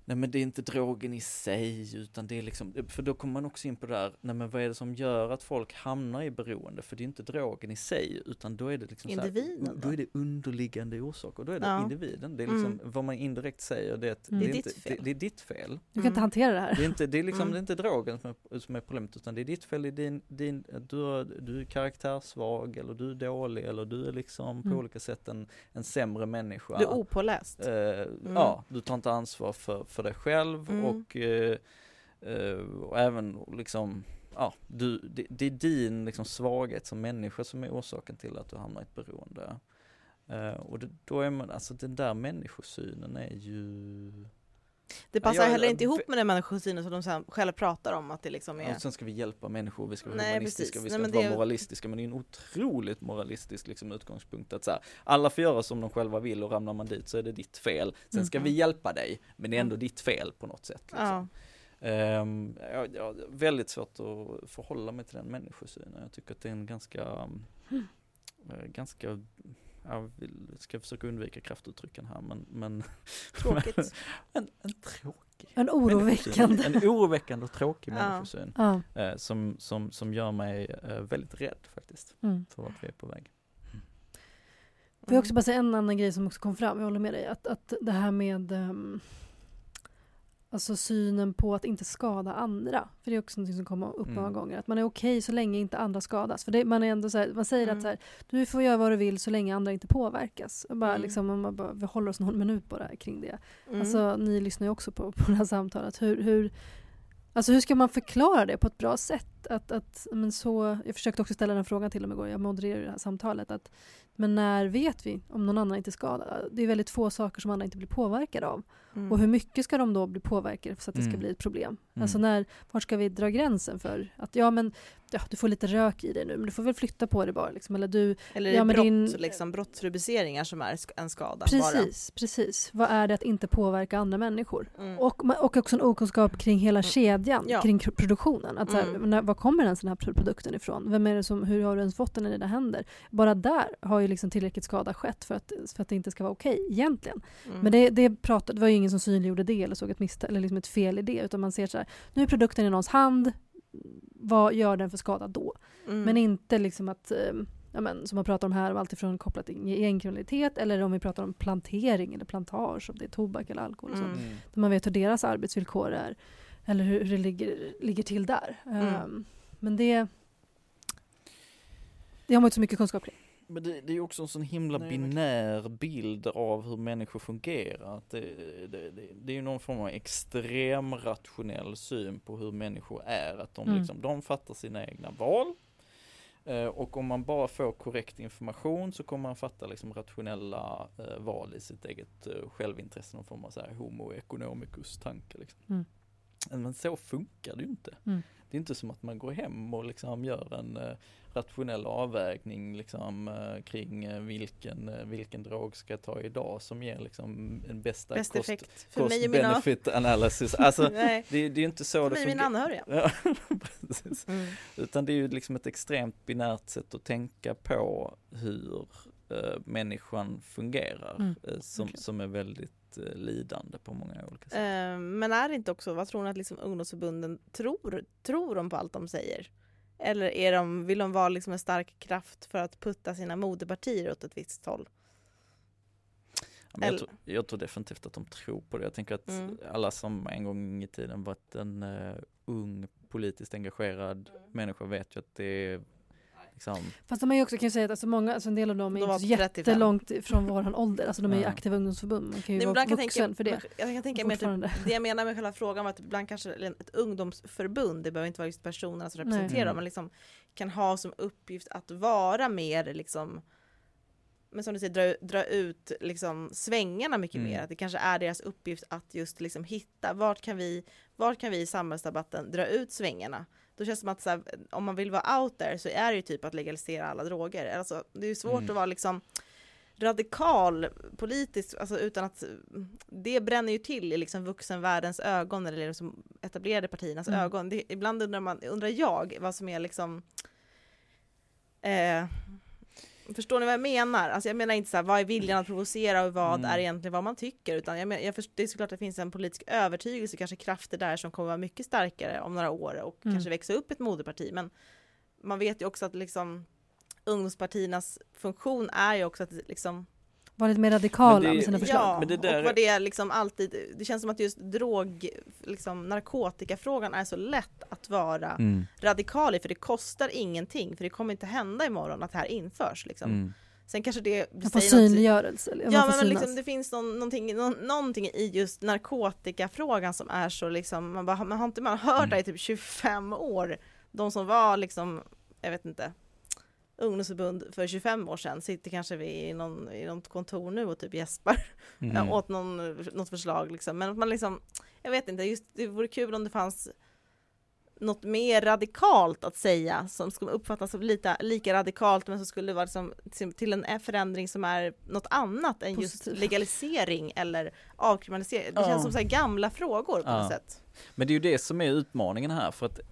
Nej men det är inte drogen i sig utan det är liksom, för då kommer man också in på det där, nej men vad är det som gör att folk hamnar i beroende? För det är inte drogen i sig utan då är det liksom så här, Individen då då? är det underliggande orsaker, då är det Ja. individen. Det är liksom, Mm. vad man indirekt säger det är att Mm. det, är inte, ditt fel. Det, det är ditt fel. Du kan inte hantera det här. Det är inte, det är liksom, Mm. det är inte drogen som är, som är problemet utan det är ditt fel, det är din, din, du, du är karaktärssvag eller du är dålig eller du är liksom på Mm. olika sätt en, en sämre människa. Du är opåläst. Eh, Ja, du tar inte ansvar för, för dig själv Mm. och, eh, eh, och även liksom, ja, du, det, det är din liksom svaghet som människa som är orsaken till att du hamnar i ett beroende. Eh, och det, då är man, alltså den där människosynen är ju Det passar jag- heller inte ihop med den människosynen som de sen själva pratar om att det liksom är... Och sen ska vi hjälpa människor, vi ska vara Nej, humanistiska, precis. vi Nej, ska men inte vara det- moralistiska, men det är en otroligt moralistisk liksom, utgångspunkt att så här, alla får göra som de själva vill och ramlar man dit så är det ditt fel. Sen ska Mm. vi hjälpa dig, men det är ändå ditt fel på något sätt. Liksom. Ja. Ehm, jag, jag väldigt svårt att förhålla mig till den människosynen. Jag tycker att det är en ganska, Mm. eh, ganska jag vill, ska försöka undvika kraftuttrycken här men, men Tråkigt. en, en tråkig En oroväckande. En oroväckande och tråkig Ja. människosyn. Ja. Eh, som, som, som gör mig eh, väldigt rädd faktiskt Mm. för vart vi är på väg. Får jag också bara säga en annan grej som också kom fram, jag håller med dig, att, att det här med um, alltså synen på att inte skada andra. För det är också något som kommer upp många Mm. gånger, att man är okej så länge inte andra skadas. För det, man är ändå så här, man säger Mm. att så här, du får göra vad du vill så länge andra inte påverkas. Och bara, Mm. liksom, om man bara, vi håller oss någon minut bara kring det. Mm. Alltså, ni lyssnar ju också på, på det här samtalet. Hur, hur, alltså, hur ska man förklara det på ett bra sätt? Att, att, men så, jag försökte också ställa den frågan till dem igår, jag modererade det här samtalet. Att, men när vet vi om någon annan inte skadad? Det är väldigt få saker som andra inte blir påverkade av. Mm. Och hur mycket ska de då bli påverkade för att det ska Mm. bli ett problem? Mm. Alltså när, var ska vi dra gränsen för att ja men ja, du får lite rök i dig nu men du får väl flytta på dig bara liksom. Eller du, Eller Ja, men brott, din- liksom, brottsrubriceringar som är en skada precis, precis. Vad är det att inte påverka andra människor? bara. Mm. Och, och också en okunskap kring hela Mm. kedjan, Ja. kring produktionen. Att så här, Mm. när, kommer ens den här pro- produkten ifrån? Vem är det som, hur har du ens fått den i dina händer? Bara där har ju liksom tillräckligt skada skett för att, för att det inte ska vara okej egentligen. Mm. Men det, det, pratade, det var ju ingen som synliggjorde det eller såg ett, misstag, eller liksom ett fel i det. Utan man ser så här, nu är produkten i någons hand, vad gör den för skada då? Mm. Men inte liksom att, eh, ja, men, som man pratar om här, alltifrån kopplat till gängkriminalitet eller om vi pratar om plantering eller plantage, om det är tobak eller alkohol och sånt. Mm. Där man vet hur deras arbetsvillkor är eller hur, hur det ligger, ligger till där. Mm. Ehm, men det, det har man inte så mycket kunskap kring. Men det, det är ju också en sån himla Nej, binär bild av hur människor fungerar. Att det, det, det, det är ju någon form av extrem rationell syn på hur människor är. Att de, Mm. liksom, de fattar sina egna val. Eh, och om man bara får korrekt information så kommer man fatta liksom rationella eh, val i sitt eget eh, självintresse. Någon form av så här homo economicus tanke. Liksom. Mm. Men så funkar det ju inte. Mm. Det är inte som att man går hem och liksom gör en eh, rationell avvägning liksom, eh, kring eh, vilken, vilken drog ska jag ta idag som ger liksom en bästa Bäst cost, effekt för mig och mina, benefit analysis. Alltså det, det är ju inte så för det mig och mina anhöriga. Ja. Mm. Utan det är ju liksom ett extremt binärt sätt att tänka på hur eh, människan fungerar Mm, eh, som, okej. som är väldigt lidande på många olika sätt. Eh, Men är det inte också, vad tror ni att liksom ungdomsförbunden tror? Tror de på allt de säger? Eller är de, vill de vara liksom en stark kraft för att putta sina moderpartier åt ett visst håll? Ja, jag, tror, jag tror definitivt att de tror på det. Jag tänker att Mm. alla som en gång i tiden varit en uh, ung politiskt engagerad Mm. människa vet ju att det är liksom, Fast de är ju också, kan jag säga, att alltså många, alltså en del av dem är De inte så 35. jättelångt från vår ålder. Alltså de är ju aktiva ungdomsförbund. Man kan ju Nej, vara vuxen tänka, för det. Jag kan tänka mig typ, det jag menar med själva frågan var att ibland kanske ett ungdomsförbund, det behöver inte vara just personerna som Nej. representerar dem, Mm. men liksom kan ha som uppgift att vara mer liksom men som du säger, dra, dra ut liksom svängarna mycket Mm. mer. Att det kanske är deras uppgift att just liksom hitta, vart kan vi, vart kan vi i samhällsdebatten dra ut svängarna? Då känns det som att här, om man vill vara out there så är det ju typ att legalisera alla droger. Alltså, det är ju svårt Mm. att vara liksom radikal politiskt, alltså utan att det bränner ju till i liksom vuxenvärldens ögon eller liksom etablerade partiernas Mm. ögon. Det, ibland undrar, man, undrar jag vad som är liksom eh, Förstår ni vad jag menar? Alltså jag menar inte så här, vad är viljan att provocera och vad Mm. är egentligen vad man tycker, utan jag, men, jag förstår, det är såklart att det finns en politisk övertygelse, kanske krafter där som kommer vara mycket starkare om några år och Mm. kanske växa upp ett moderparti, men man vet ju också att liksom ungdomspartiernas funktion är ju också att liksom Var lite mer radikala Men det- med sina förslag. Ja, Men det där och vad det är liksom alltid, det känns som att just drog, liksom narkotikafrågan är så lätt att vara Mm. radikal i, för det kostar ingenting, för det kommer inte hända imorgon att det här införs liksom. Mm. Sen kanske det Man får säger något- synliggörelse. man Ja får men synas. liksom, det finns någon, någonting, nå, någonting i just narkotikafrågan som är så liksom, man, bara, man har inte man har hört Mm. det i typ 25 år. De som var liksom, jag vet inte, ungdomsförbund för 25 år sedan sitter kanske vi i, någon, i något kontor nu och typ gäspar Mm. åt någon, något förslag liksom. Men att man liksom, jag vet inte, just det vore kul om det fanns något mer radikalt att säga som skulle uppfattas som lite, lika radikalt men som skulle vara liksom, till- en förändring som är något annat än just Positiv. legalisering eller avkriminalisering. Det Ja. känns som så här gamla frågor på Ja. något sätt. Men det är ju det som är utmaningen här för att eh,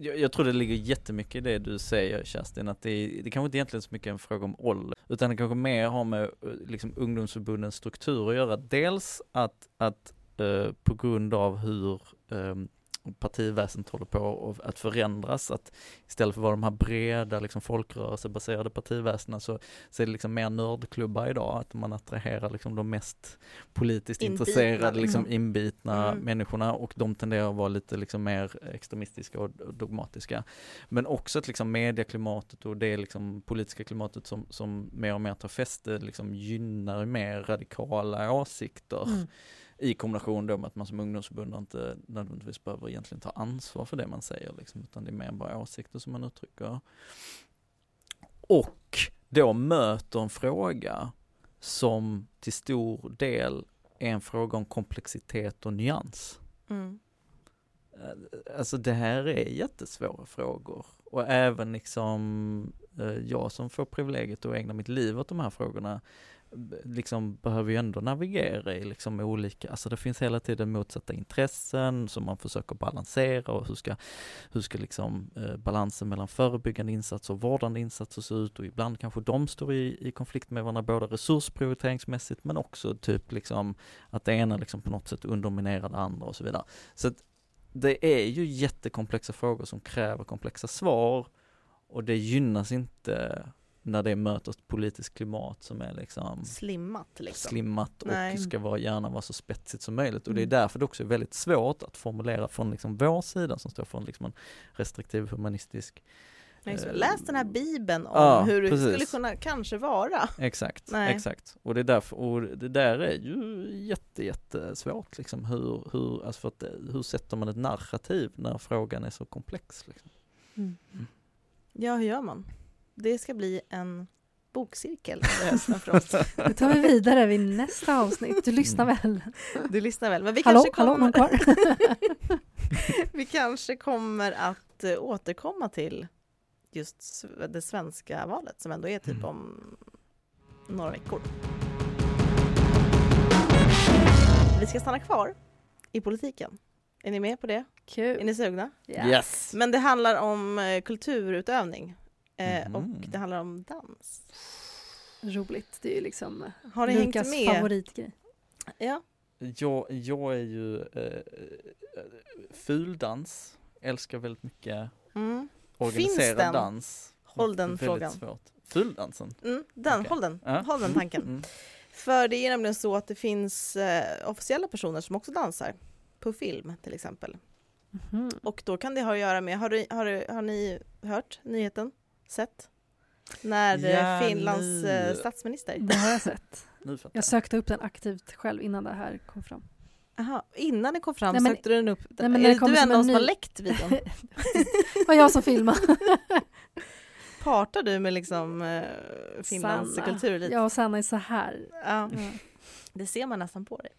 jag, jag tror det ligger jättemycket i det du säger Kerstin att det, är, det kanske inte egentligen så mycket en fråga om ålder utan det kanske mer har med eh, liksom ungdomsförbundens struktur att göra. Dels att, att eh, på grund av hur eh, partiväsendet håller på att förändras, att istället för att vara de här breda liksom folkrörelsebaserade partiväsendena så, så är det liksom mer nördklubbar idag, att man attraherar liksom de mest politiskt Inbitna, intresserade, liksom liksom. inbitna Mm. människorna och de tenderar att vara lite liksom mer extremistiska och och dogmatiska. Men också att liksom medieklimatet och det liksom politiska klimatet som, som mer och mer tar fäste liksom gynnar mer radikala åsikter Mm. I kombination då med att man som ungdomsförbund inte nödvändigtvis behöver egentligen ta ansvar för det man säger liksom, utan det är mer bara åsikter som man uttrycker. Och då möter en fråga som till stor del är en fråga om komplexitet och nyans. Mm. Eh, Alltså det här är jättesvåra frågor och även liksom eh, jag som får privilegiet att ägna mitt liv åt de här frågorna liksom behöver ju ändå navigera i liksom olika, alltså det finns hela tiden motsatta intressen som man försöker balansera och hur ska, hur ska liksom eh, balansen mellan förebyggande insatser och vårdande insatser se ut och ibland kanske de står i, i konflikt med varandra både resursprioriteringsmässigt men också typ liksom att det ena liksom på något sätt underminerar det andra och så vidare. Så att det är ju jättekomplexa frågor som kräver komplexa svar och det gynnas inte när det möter ett politiskt klimat som är liksom Slimmat liksom. slimmat och Nej. ska vara, gärna vara så spetsigt som möjligt och det är Mm. därför det också är väldigt svårt att formulera från liksom vår sida som står för en, liksom en restriktiv humanistisk eh, Läs den här bibeln om ja, hur det skulle kunna kanske vara. Exakt, Nej. exakt. Och det är därför, och det där är ju jätte, jättesvårt liksom hur, hur, alltså för att, hur sätter man ett narrativ när frågan är så komplex liksom. Mm. Ja, hur gör man? Det ska bli en bokcirkel för oss. Det tar vi vidare vid nästa avsnitt. Du lyssnar väl? Du lyssnar väl? Men vi Hallå, kanske hallå, kommer, kvar? vi kanske kommer att eh, återkomma till just det svenska valet som ändå är typ Mm. om några veckor. Vi ska stanna kvar i politiken. Är ni med på det? Är Kul. ni sugna? Ja. Yes! Men det handlar om eh, kulturutövning eh, Mhm. och det handlar om dans. Roligt. Det är ju liksom Har ni Lukas hängt med? favoritgrej. Ja. Jag, jag är ju eh, fuldans, älskar väldigt mycket Mm. organiserad den? dans. Håll den väldigt frågan. Svårt. Fuldansen? Mm, den, Okej. håll den, Ja. håll den tanken. Mm. För det är nämligen så att det finns eh, officiella personer som också dansar på film till exempel. Mhm. Och då kan det ha att göra med, har, du, har, du, har ni hört nyheten? Sett? När eh, Ja, Finlands nu. eh, statsminister, Det har jag sett. Nu fattar Jag sökte upp den aktivt själv innan det här kom fram. Aha, innan den kom fram Nej, men- sökte du den upp. Nej, men är det det du en av som har läckt videon? Det var jag som filmade. Partar du med liksom eh, Finlands Sanna. kulturelit? Jag och Sanna är så här. Ja. Ja. Det ser man nästan på dig.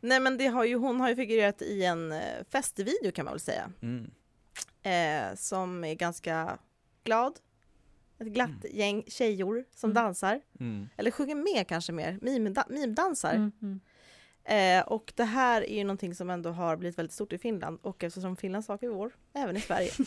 Nej men det har ju, hon har ju figurerat i en eh, festvideo kan man väl säga. Mm. Eh, som är ganska glad. Ett glatt Mm. gäng tjejor som Mm. dansar. Mm. Eller sjunger med kanske mer, mimda- mimdansar. Mm, mm. Eh, och det här är ju någonting som ändå har blivit väldigt stort i Finland. Och eftersom Finland sak i vår Även i Sverige.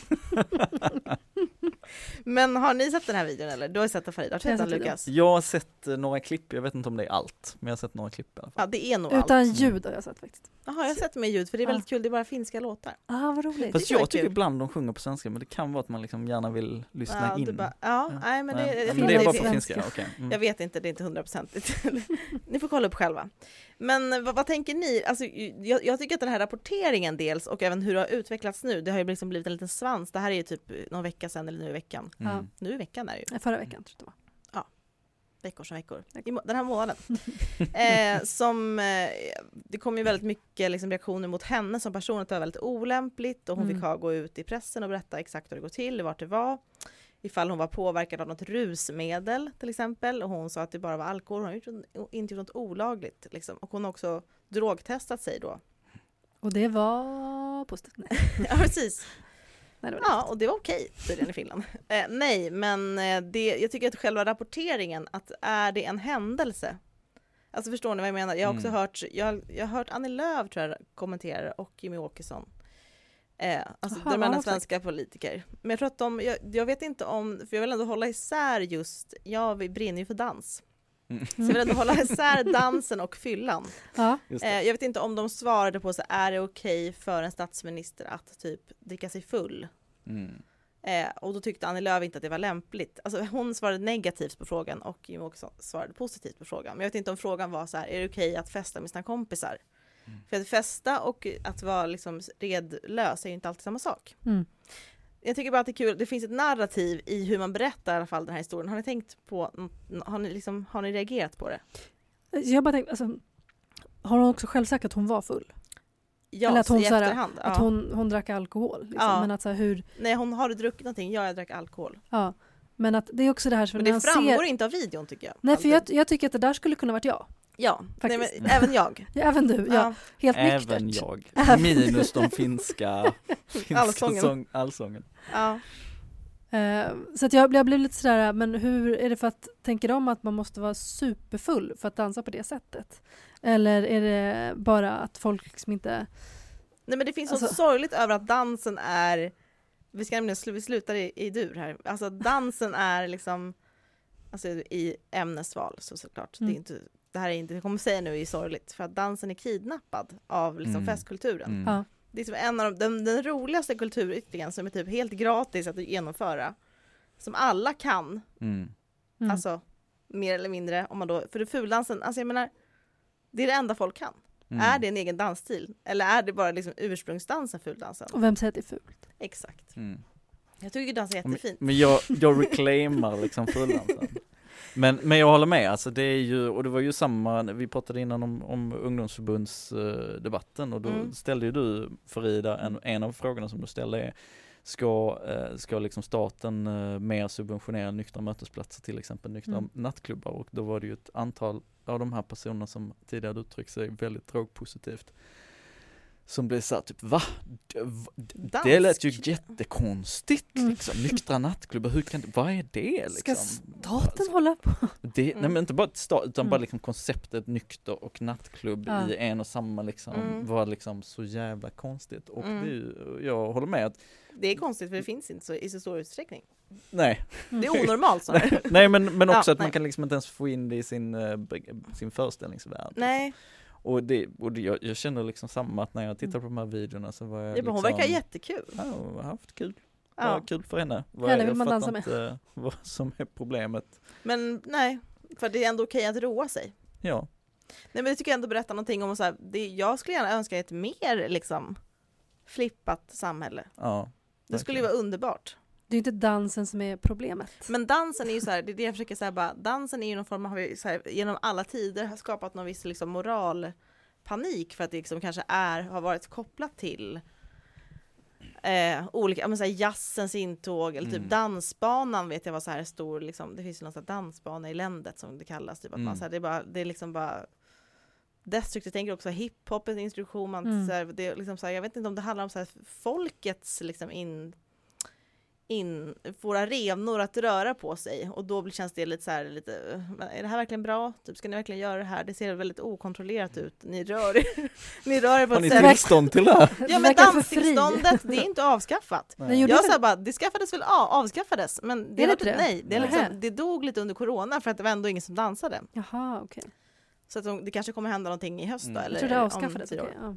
Men har ni sett den här videon eller? Du har ju sett den Farida, har du Jag sett den Lukas? Jag har sett eh, några klipp, jag vet inte om det är allt, men jag har sett några klipp i alla fall. Ja det är nog Utan allt. ljud har jag sett faktiskt. Jaha, jag har sett med ljud för det är Ja. väldigt kul, det är bara finska låtar. Ah, vad roligt. Fast jag tycker kul. ibland de sjunger på svenska, men det kan vara att man liksom gärna vill lyssna ja, in. bara, ja, Ja. nej men det, Nej, ja, men det är bara på finska. finska, okej. Mm. Jag vet inte, det är inte hundraprocentigt. ni får kolla upp själva. Men vad, vad tänker ni? Alltså, jag, jag tycker att den här rapporteringen dels och även hur det har utvecklats nu, det har ju liksom blivit en liten svans. Det här är ju typ någon vecka sedan eller nu i veckan. Ja. Mm. Nu i veckan är det ju. Förra veckan tror jag det var. veckor som veckor, den här månaden. eh, som, eh, det kom ju väldigt mycket liksom, reaktioner mot henne som person, att det var väldigt olämpligt och hon Mm. fick ha, gå ut i pressen och berätta exakt hur det går till, vart det var. Ifall hon var påverkad av något rusmedel till exempel och hon sa att det bara var alkohol, hon har inte gjort något olagligt. Liksom. Och hon har också drogtestat sig då. Och det var positivt. Nej, ja precis. Nej det var Ja, och det var okej tydligen i Finland. Eh, nej, men eh, det, jag tycker att själva rapporteringen, att är det en händelse? Alltså förstår ni vad jag menar? Jag har också Mm. hört, jag, jag har hört Annie Lööf tror jag kommentera och Jimmy Åkesson. Eh, alltså Jaha, de har svenska politiker. Men jag tror att de, jag, jag vet inte om, för jag vill ändå hålla isär just, ja vi brinner ju för dans. Mm. Så jag vill ändå hålla isär dansen och fyllan. Ja. Eh, jag vet inte om de svarade på så är det okej för en statsminister att typ dricka sig full? Mm. Eh, och då tyckte Annie Lööf inte att det var lämpligt. Alltså hon svarade negativt på frågan och Jimmie Åkesson svarade positivt på frågan. Men jag vet inte om frågan var så här, är det okej att festa med sina kompisar? Mm. För att festa och att vara liksom redlös är ju inte alltid samma sak. mm. Jag tycker bara att det är kul, det finns ett narrativ i hur man berättar i alla fall den här historien. Har ni tänkt på, har ni, liksom, har ni reagerat på det? Så jag bara tänkte, alltså, har hon också själv sagt att hon var full? Ja, Eller att hon i så här, efterhand. Ja. Att hon, hon drack alkohol? Liksom. Ja. Men att så här, hur, Nej, hon har du druckit någonting? Ja, jag drack alkohol. ja. Men att det är också det här som Men det framgår ser... inte av videon tycker jag. Nej för jag, jag tycker att det där skulle kunna varit jag. Ja, Nej, men, även jag. Ja, även du, ja. Helt Även nyktert. jag, Även- minus de finska, finska Allsången. sång, allsången. Ja. Eh, så att jag, jag blev lite sådär, men hur är det för att, tänker de att man måste vara superfull för att dansa på det sättet? Eller är det bara att folk liksom inte... Nej men det finns Alltså- något sorgligt över att dansen är, vi ska nämligen slu, vi slutar i, i dur här, alltså dansen är liksom, alltså i ämnesval så såklart, Mm. det är inte, det här är inte, jag kommer säga nu är sorgligt, för att dansen är kidnappad av liksom Mm. festkulturen. Mm. Ja. Det är som en av de, den, den roligaste kulturyttringen som är typ helt gratis att genomföra, som alla kan, Mm. Mm. alltså mer eller mindre, om man då, för det fuldansen, alltså jag menar, det är det enda folk kan. Mm. Är det en egen dansstil? Eller är det bara liksom ursprungsdansen, fuldansen? Och vem säger att det är fult? Exakt. Mm. Jag tycker dans är jättefint. men jag, jag reclaimar liksom fuldansen. Men, men jag håller med, alltså det är ju, och det var ju samma, vi pratade innan om, om ungdomsförbundsdebatten och då Mm. ställde ju du Farida, en, en av frågorna som du ställde är Ska, eh, ska liksom staten eh, mer subventionera nyktra mötesplatser, till exempel nyktra Mm. nattklubbar? Och då var det ju ett antal av de här personerna som tidigare uttryckt sig väldigt drogpositivt som blev såhär typ va? D- v- d- Det lät ju Dansk. jättekonstigt Mm. liksom, nyktra nattklubbar, hur kan det, vad är det Ska liksom? staten Alltså, hålla på? det, nej Mm. men inte bara stat, utan Mm. bara liksom konceptet nykter och nattklubb Ja. i en och samma liksom Mm. var liksom så jävla konstigt och Mm. det jag håller med att Det är konstigt för det finns inte så, i så stor utsträckning. nej, Det är onormalt snarare. nej men, men också Ja, att man nej. kan liksom inte ens få in det i sin, eh, sin föreställningsvärld. Nej, Och, det, och det, jag, jag känner liksom samma att när jag tittar på de här videorna så var jag liksom, hon verkar jättekul. Ja, hon har haft kul. Ja. Vad kul för henne. Vad- Henne vill jag man dansa med. inte vad som är problemet. Men nej, för det är ändå okej att roa sig. Ja, Nej men det tycker jag ändå berättar någonting om så här, det, jag skulle gärna önska ett mer liksom flippat samhälle. ja. Det skulle ju vara underbart. Det är inte dansen som är problemet. Men dansen är ju så här, det är det jag försöker säga bara, dansen är ju någon form av, här, genom alla tider har skapat någon viss liksom moralpanik för att det liksom kanske är, har varit kopplat till eh, olika, men så här jazzens intåg eller typ Mm. dansbanan vet jag var så här stor liksom, det finns ju någon sån här dansbana i ländet som det kallas, typ att man Mm. så här, det är bara, det är liksom bara Destruct, jag tänker också hiphop, en instruktion, man, Mm. så här, det är liksom så här, jag vet inte om det handlar om så här, folkets liksom in in våra revnor att röra på sig och då blir- känns det lite så här lite, "Men är det här verkligen bra? Typ, ska ni verkligen göra det här? Det ser väldigt okontrollerat ut. Ni rör er, ni rör er på Har ett ni sätt. tillstånd till det? Ja men danstillståndet, det är inte avskaffat. Gjorde Jag sa bara, det skaffades väl av, avskaffades, men det, Är det det? nej, det, är liksom, det dog lite under corona för att det var ändå ingen som dansade. Jaha, okej. Så att de, det kanske kommer hända någonting i höst då, Mm. eller Jag tror det avskaffades. okej, ja.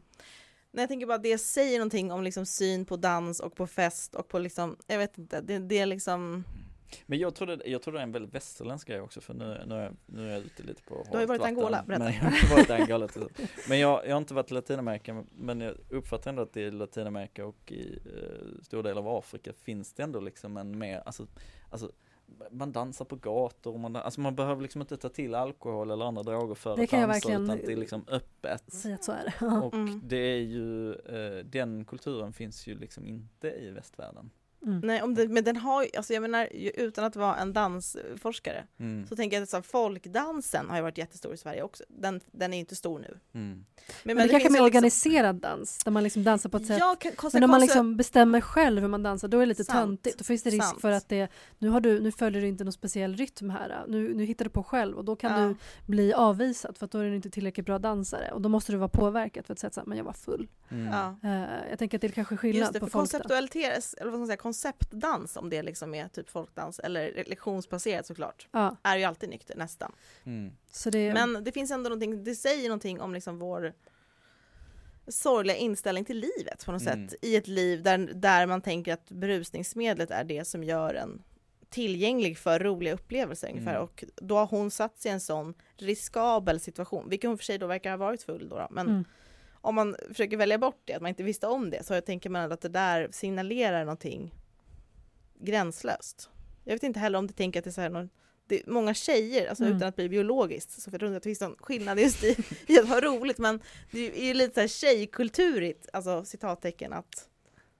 Nej, jag tänker bara det säger någonting om liksom syn på dans och på fest och på liksom, jag vet inte, det, det är liksom Men jag tror, det, jag tror det är en väldigt västerländsk grej också för nu, nu, är, nu är jag ute lite på Du har ju varit i Angola, berätta. Men jag har varit Angola till- Men jag, jag har inte varit i Latinamerika men jag uppfattar ändå att i Latinamerika och i eh, stor del av Afrika finns det ändå liksom en mer, alltså, alltså man dansar på gator, och man, alltså man behöver liksom inte ta till alkohol eller andra droger för Det att kan dansa utan det är liksom öppet. Att så är det. Och Mm. det är ju, eh, den kulturen finns ju liksom inte i västvärlden. Mm. Nej, om det, men den har alltså jag menar utan att vara en dansforskare Mm. så tänker jag att så här, folkdansen har ju varit jättestor i Sverige också. Den, den är ju inte stor nu. Mm. Men, Men det kanske är mer ju organiserad dans, där man liksom dansar på ett sätt Ja, kan, konse- Men om man liksom bestämmer själv hur man dansar då är det lite Sant. töntigt. Då finns det risk Sant. för att det, nu, har du, nu följer du inte någon speciell rytm här. Nu, nu hittar du på själv och då kan Ja. du bli avvisad för att då är du inte tillräckligt bra dansare. Och då måste du vara påverkad för att säga att men jag var full. Mm. Ja. Eh, jag tänker att det är kanske skillnad Just det, på för folk. där. konceptualitet, eller vad ska man säga, konceptdans om det liksom är typ folkdans eller lektionsbaserat såklart, Ja, är ju alltid nykter nästan. Mm. så det, Men det finns ändå någonting, det säger någonting om liksom vår sorgliga inställning till livet på något Mm. sätt. I ett liv där, där man tänker att berusningsmedlet är det som gör en tillgänglig för roliga upplevelser ungefär. Mm. Och då har hon satt sig i en sån riskabel situation, vilket hon för sig då verkar ha varit full då. då. Men Mm. om man försöker välja bort det, att man inte visste om det, så jag tänker man att det där signalerar någonting gränslöst. Jag vet inte heller om det tänker att det är så här någon, det är många tjejer, alltså Mm. utan att bli biologiskt, så jag tror inte att det finns någon skillnad just i, i att ha roligt, men det är ju lite så här tjejkulturigt, alltså citattecken, att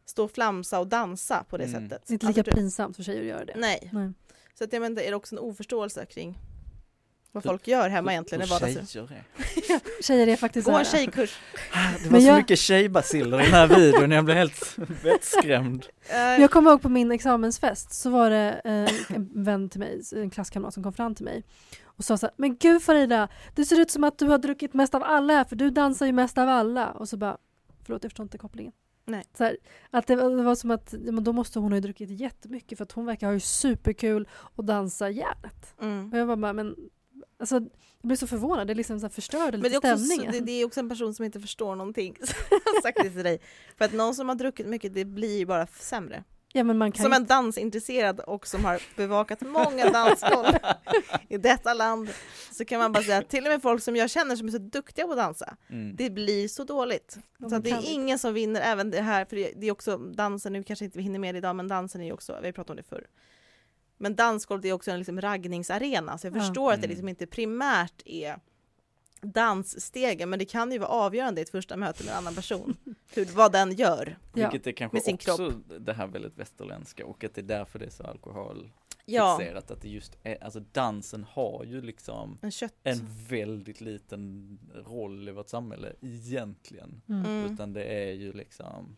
stå och flamsa och dansa på det Mm. sättet. det är inte Alltså, lika pinsamt för tjejer att göra det. Nej, Nej. så att jag menar, är det också en oförståelse kring vad Hur- folk gör hemma egentligen i vardagsrummet? tjejer är. Tjejer är faktiskt Gå en tjejkurs. Det var Men så jag- mycket tjejbaciller i den här videon, jag blev helt vettskrämd. Eh, Jag kommer ihåg på min examensfest så var det eh, en vän till mig, en klasskamrat som kom fram till mig och sa så här, men gud Farida, det ser ut som att du har druckit mest av alla här för du dansar ju mest av alla. Och så bara, förlåt jag förstår inte kopplingen. Nej. Så här, att det, var- det var som att, då måste hon ha ju druckit jättemycket för att hon verkar ha ju superkul och dansa järnet. mm. Och jag var bara, men alltså jag blev så förvånad, det liksom så här förstörde Men det lite är, också, så- stämningen. det, det är också en person som inte förstår någonting. Har sagt det till dig. För att någon som har druckit mycket, det blir ju bara sämre. ja, men man kan Som en dansintresserad och som har bevakat många dansgolv i detta land, så kan man bara säga att till och med folk som jag känner som är så duktiga på att dansa, Mm. det blir så dåligt. de Så att det är inte. ingen som vinner, även det här, för det det är också dansen, nu kanske inte vi hinner med det idag, men dansen är ju också, vi har pratat om det förr. Men dansgolvet är också en liksom raggningsarena, så jag Ja. förstår att det Mm. liksom inte primärt är dansstegen, men det kan ju vara avgörande i ett första möte med en annan person, hur, vad den gör. Ja. Vilket är kanske med sin också det här väldigt västerländska och att det är därför det är så alkoholfixerat. Ja, Att det just är, alltså dansen har ju liksom en en väldigt liten roll i vårt samhälle egentligen. Mm. Mm. Utan det är ju liksom,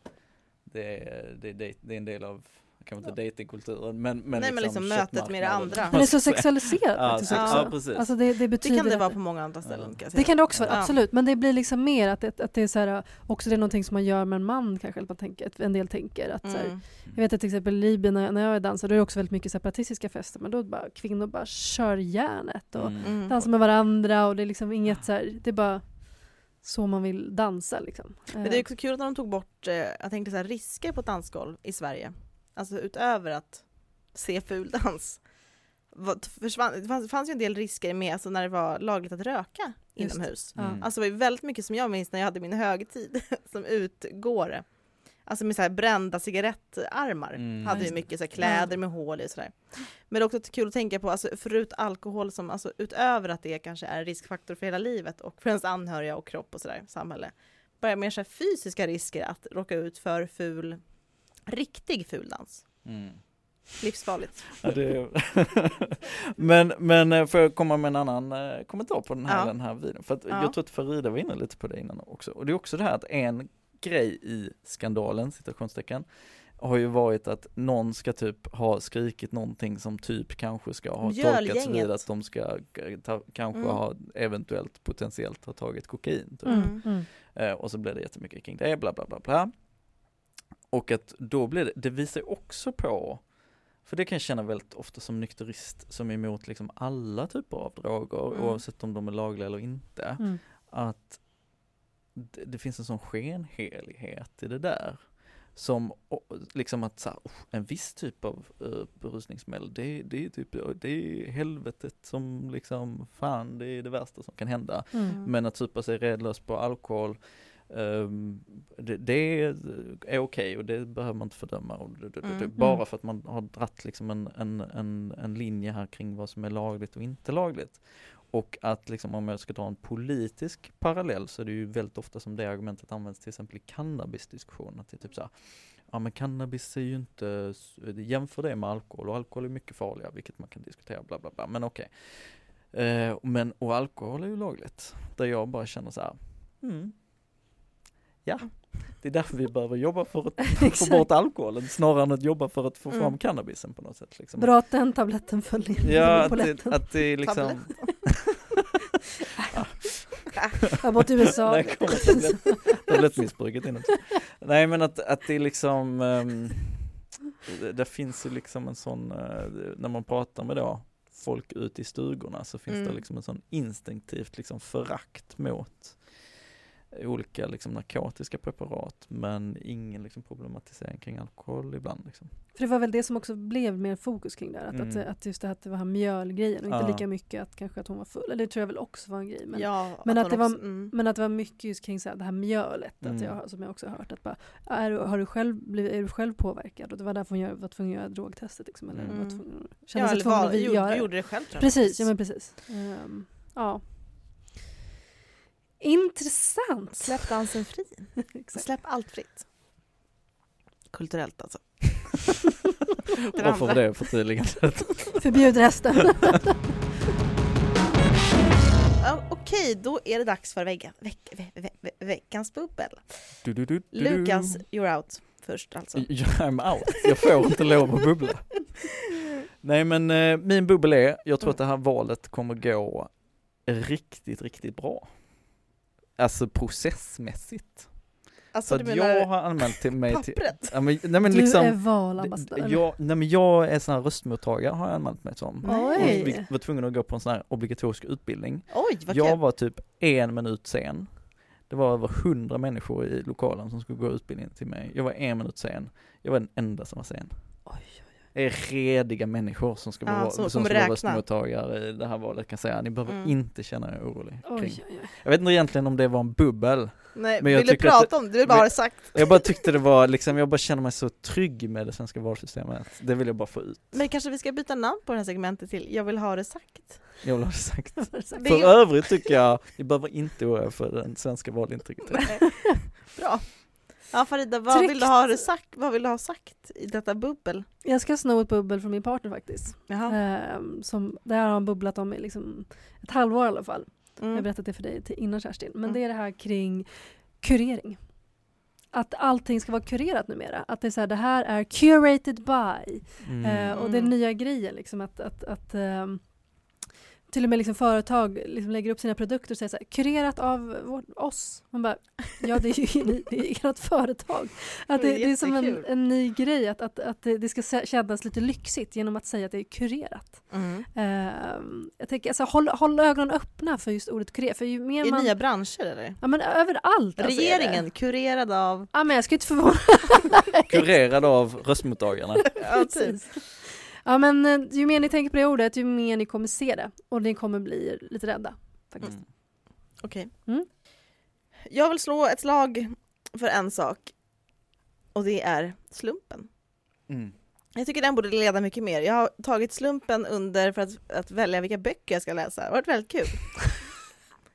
det är, det, det, det är en del av, kanske inte datingkulturen men, men, Nej, men liksom mötet med det andra. Men det är så sexualiserat Ja, ja, också. ja, precis. Alltså det, det Det betyder kan det vara på många andra ställen. Jag Det kan det också vara, Ja. absolut. Men det blir liksom mer att det, att det är så här, också det är någonting som man gör med en man kanske, eller man tänker, att en del tänker. Att, så här, Mm. jag vet att till exempel i Libyen när, när jag är dansare, då är det också väldigt mycket separatistiska fester, men då är det bara kvinnor bara kör järnet och Mm. Mm. dansar med varandra och det är liksom inget så här, det är bara så man vill dansa liksom. Men det är också kul att de tog bort, eh, jag tänkte så här, risker på ett dansgolv i Sverige. Alltså utöver att se ful dans. Vad- Försvann, det, fanns, det fanns ju en del risker med alltså när det var lagligt att röka Just. inomhus. Mm. Alltså det var ju väldigt mycket som jag minns när jag hade min högtid som utgår. Alltså med så här brända cigarettarmar. Mm. Hade ju mycket så här kläder med hål i och sådär. Men det är också kul att tänka på, alltså förut alkohol som, alltså utöver att det kanske är en riskfaktor för hela livet och för ens anhöriga och kropp och sådär, samhälle. Bara mer så här fysiska risker att råka ut för ful, riktig ful dans. Mm. Livsfarligt. Ja, det... men, men eh, får jag komma med en annan eh, kommentar på den här, Ja. den här videon? För att Ja. jag tror att Farida var inne lite på det innan också. Och det är också det här att en grej i skandalen, citationstecken, har ju varit att någon ska typ ha skrikit någonting som typ kanske ska ha tolkats vid att de ska k- ta, kanske Mm. ha eventuellt potentiellt ha tagit kokain. Typ. Mm. Mm. Eh, och så blev det jättemycket kring det, bla bla bla bla. Och att då blir det, det visar ju också på, för det kan jag känna väldigt ofta som nykterist som är emot liksom alla typer av droger, Mm. oavsett om de är lagliga eller inte, Mm. att det, det finns en sån skenhelighet i det där. Som liksom att så här, "Uff, en viss typ av uh, berusningsmedel, det, det är typ, det är helvetet som liksom, fan det är det värsta som kan hända. Mm. Men att supa sig redlös på alkohol, det, det är, okej och det behöver man inte fördöma. Och det, det, Mm. bara Mm. för att man har dratt liksom en, en, en, en linje här kring vad som är lagligt och inte lagligt. Och att liksom om jag ska dra en politisk parallell så är det ju väldigt ofta som det argumentet används till exempel i cannabisdiskussionen. Att det är typ så här, ja men cannabis är ju inte, jämför det med alkohol och alkohol är mycket farligare vilket man kan diskutera bla bla bla, men okej. Eh, men, och alkohol är ju lagligt. Där jag bara känner så här, mm, ja, det är därför vi behöver jobba för att få bort alkoholen snarare än att jobba för att få fram Mm. cannabisen på något sätt. Liksom. Bra att den tabletten följer Ja, på att det, att det är liksom. Jag har bott i USA. Tablettmissbruket in också. Nej men att, att det är liksom, um, det, det finns ju liksom en sån, eh, när man pratar med då folk ute i stugorna så finns det Mm. liksom en sån instinktivt liksom förakt mot olika liksom narkotiska preparat men ingen liksom problematisering kring alkohol ibland liksom. För det var väl det som också blev mer fokus kring det här, att, Mm. att, att just det här att det var här mjölgrejen och inte Ja. lika mycket att kanske att hon var full, eller det tror jag väl också var en grej. Men, ja, men att hon det var- också- mm. men att det var mycket just kring så här, det här mjölet, Mm. att jag, som jag också har hört, att bara, är, du- har du själv blivit, är du själv påverkad? Och det var därför hon gör, var tvungen att göra drogtestet liksom, eller Mm. var tvungen, Ja, kände sig eller tvungen var, att vi gjorde, göra gjorde det själv tror jag. Precis, ja men precis. Ehm, ja. Intressant! Släpp dansen fri. Exakt. Släpp allt fritt. Kulturellt alltså. Varför var det förtydligandet? Förbjud resten. Okej, då är det dags för vecka, veck, ve, ve, ve, veckans bubbel. Du, du, du, du, du. Lukas, you're out först alltså. I'm out, jag får inte lov att bubbla. Nej men eh, min bubbel är, jag tror att det här valet kommer gå riktigt, riktigt bra. Alltså processmässigt. Alltså Så du att menar jag har anmält till mig till, pappret? ja, men, nej men Du är liksom, valambassadör. jag, nej men jag är sån här röstmottagare har jag anmält mig som. Oj. vi var tvungen att gå på en sån här obligatorisk utbildning. Oj, vad Jag kul! var typ en minut sen. Det var över hundra människor i lokalen som skulle gå utbildningen till mig. Jag var en minut sen. Jag var den enda som var sen. Oj, är rediga människor som ska Ja, vara, som som kommer ska vara räkna. röstmottagare i det här valet kan jag säga. Ni behöver Mm. inte känna er orolig Oj, kring. oj, oj. Jag vet inte egentligen om det var en bubbel. Nej, men jag vill du prata om det? Du vill bara ha det sagt. Jag bara tyckte det var liksom, jag bara känner mig så trygg med det svenska valsystemet. Det vill jag bara få ut. Men kanske vi ska byta namn på det här segmentet till Jag vill ha det sagt. Jag vill ha det sagt. Det är För ju- övrigt tycker jag, ni behöver inte oroa er för den svenska valintegriteten. Bra. Ja Farida, vad vill, Tryggt. du ha sagt? vad vill du ha sagt i detta bubbel? Jag ska sno ett bubbel från min partner faktiskt. Jaha. Ehm, som, det här har han bubblat om i liksom ett halvår i alla fall. Jag har Mm. berättat det för dig till innan Kerstin. Men Mm. det är det här kring kurering. Att allting ska vara kurerat numera. Att det är så här, det här är curated by. Mm. Eh, och det är Mm. nya grejen liksom att, att, att ehm, till och med liksom företag liksom lägger upp sina produkter och säger så här, kurerat av vår, oss. Man bara, ja det är ju ni- det är ert företag. Att det, Det är det är som en, en ny grej att, att, att det ska kä- kännas lite lyxigt genom att säga att det är kurerat. Mm. Ehm, jag tänker, alltså, håll, håll ögonen öppna för just ordet kurerat. För ju mer I man... nya branscher eller? Ja men överallt. alltså. Regeringen, kurerad av... Ja men jag ska inte förvåna Kurerad av röstmottagarna. Ja, typ. Precis. Ja men eh, ju mer ni tänker på det ordet, ju mer ni kommer se det. Och ni kommer bli lite rädda. Faktiskt. Mm. Okej. Mm. Jag vill slå ett slag för en sak. Och det är slumpen. Mm. Jag tycker den borde leda mycket mer. Jag har tagit slumpen under för att, att välja vilka böcker jag ska läsa. Det har varit väldigt kul.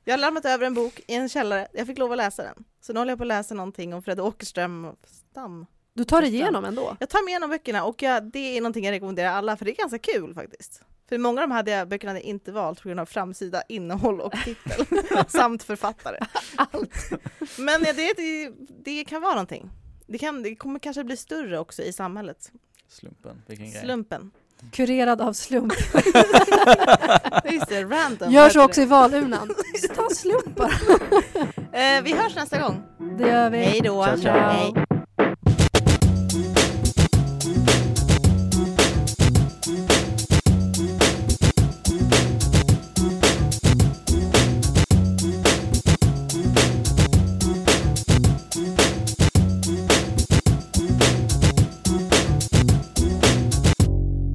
Jag har lämnat över en bok i en källare. Jag fick lov att läsa den. Så nu håller jag på att läsa någonting om Fred Åkerström och Stam. Du tar dig igenom ändå? Jag tar mig igenom böckerna och jag, det är någonting jag rekommenderar alla för det är ganska kul faktiskt. För många av de här böckerna hade jag inte valt på grund av framsida, innehåll och titel samt författare. Allt. Men det, det, det, kan vara någonting. Det, kan, det kommer kanske bli större också i samhället. Slumpen, vilken grej. Slumpen. Kurerad av slump. Just det, random. Görs också i valurnan. Ta slump bara. eh, vi hörs nästa gång. Det gör vi. Hej då. Ciao, ciao. Hej.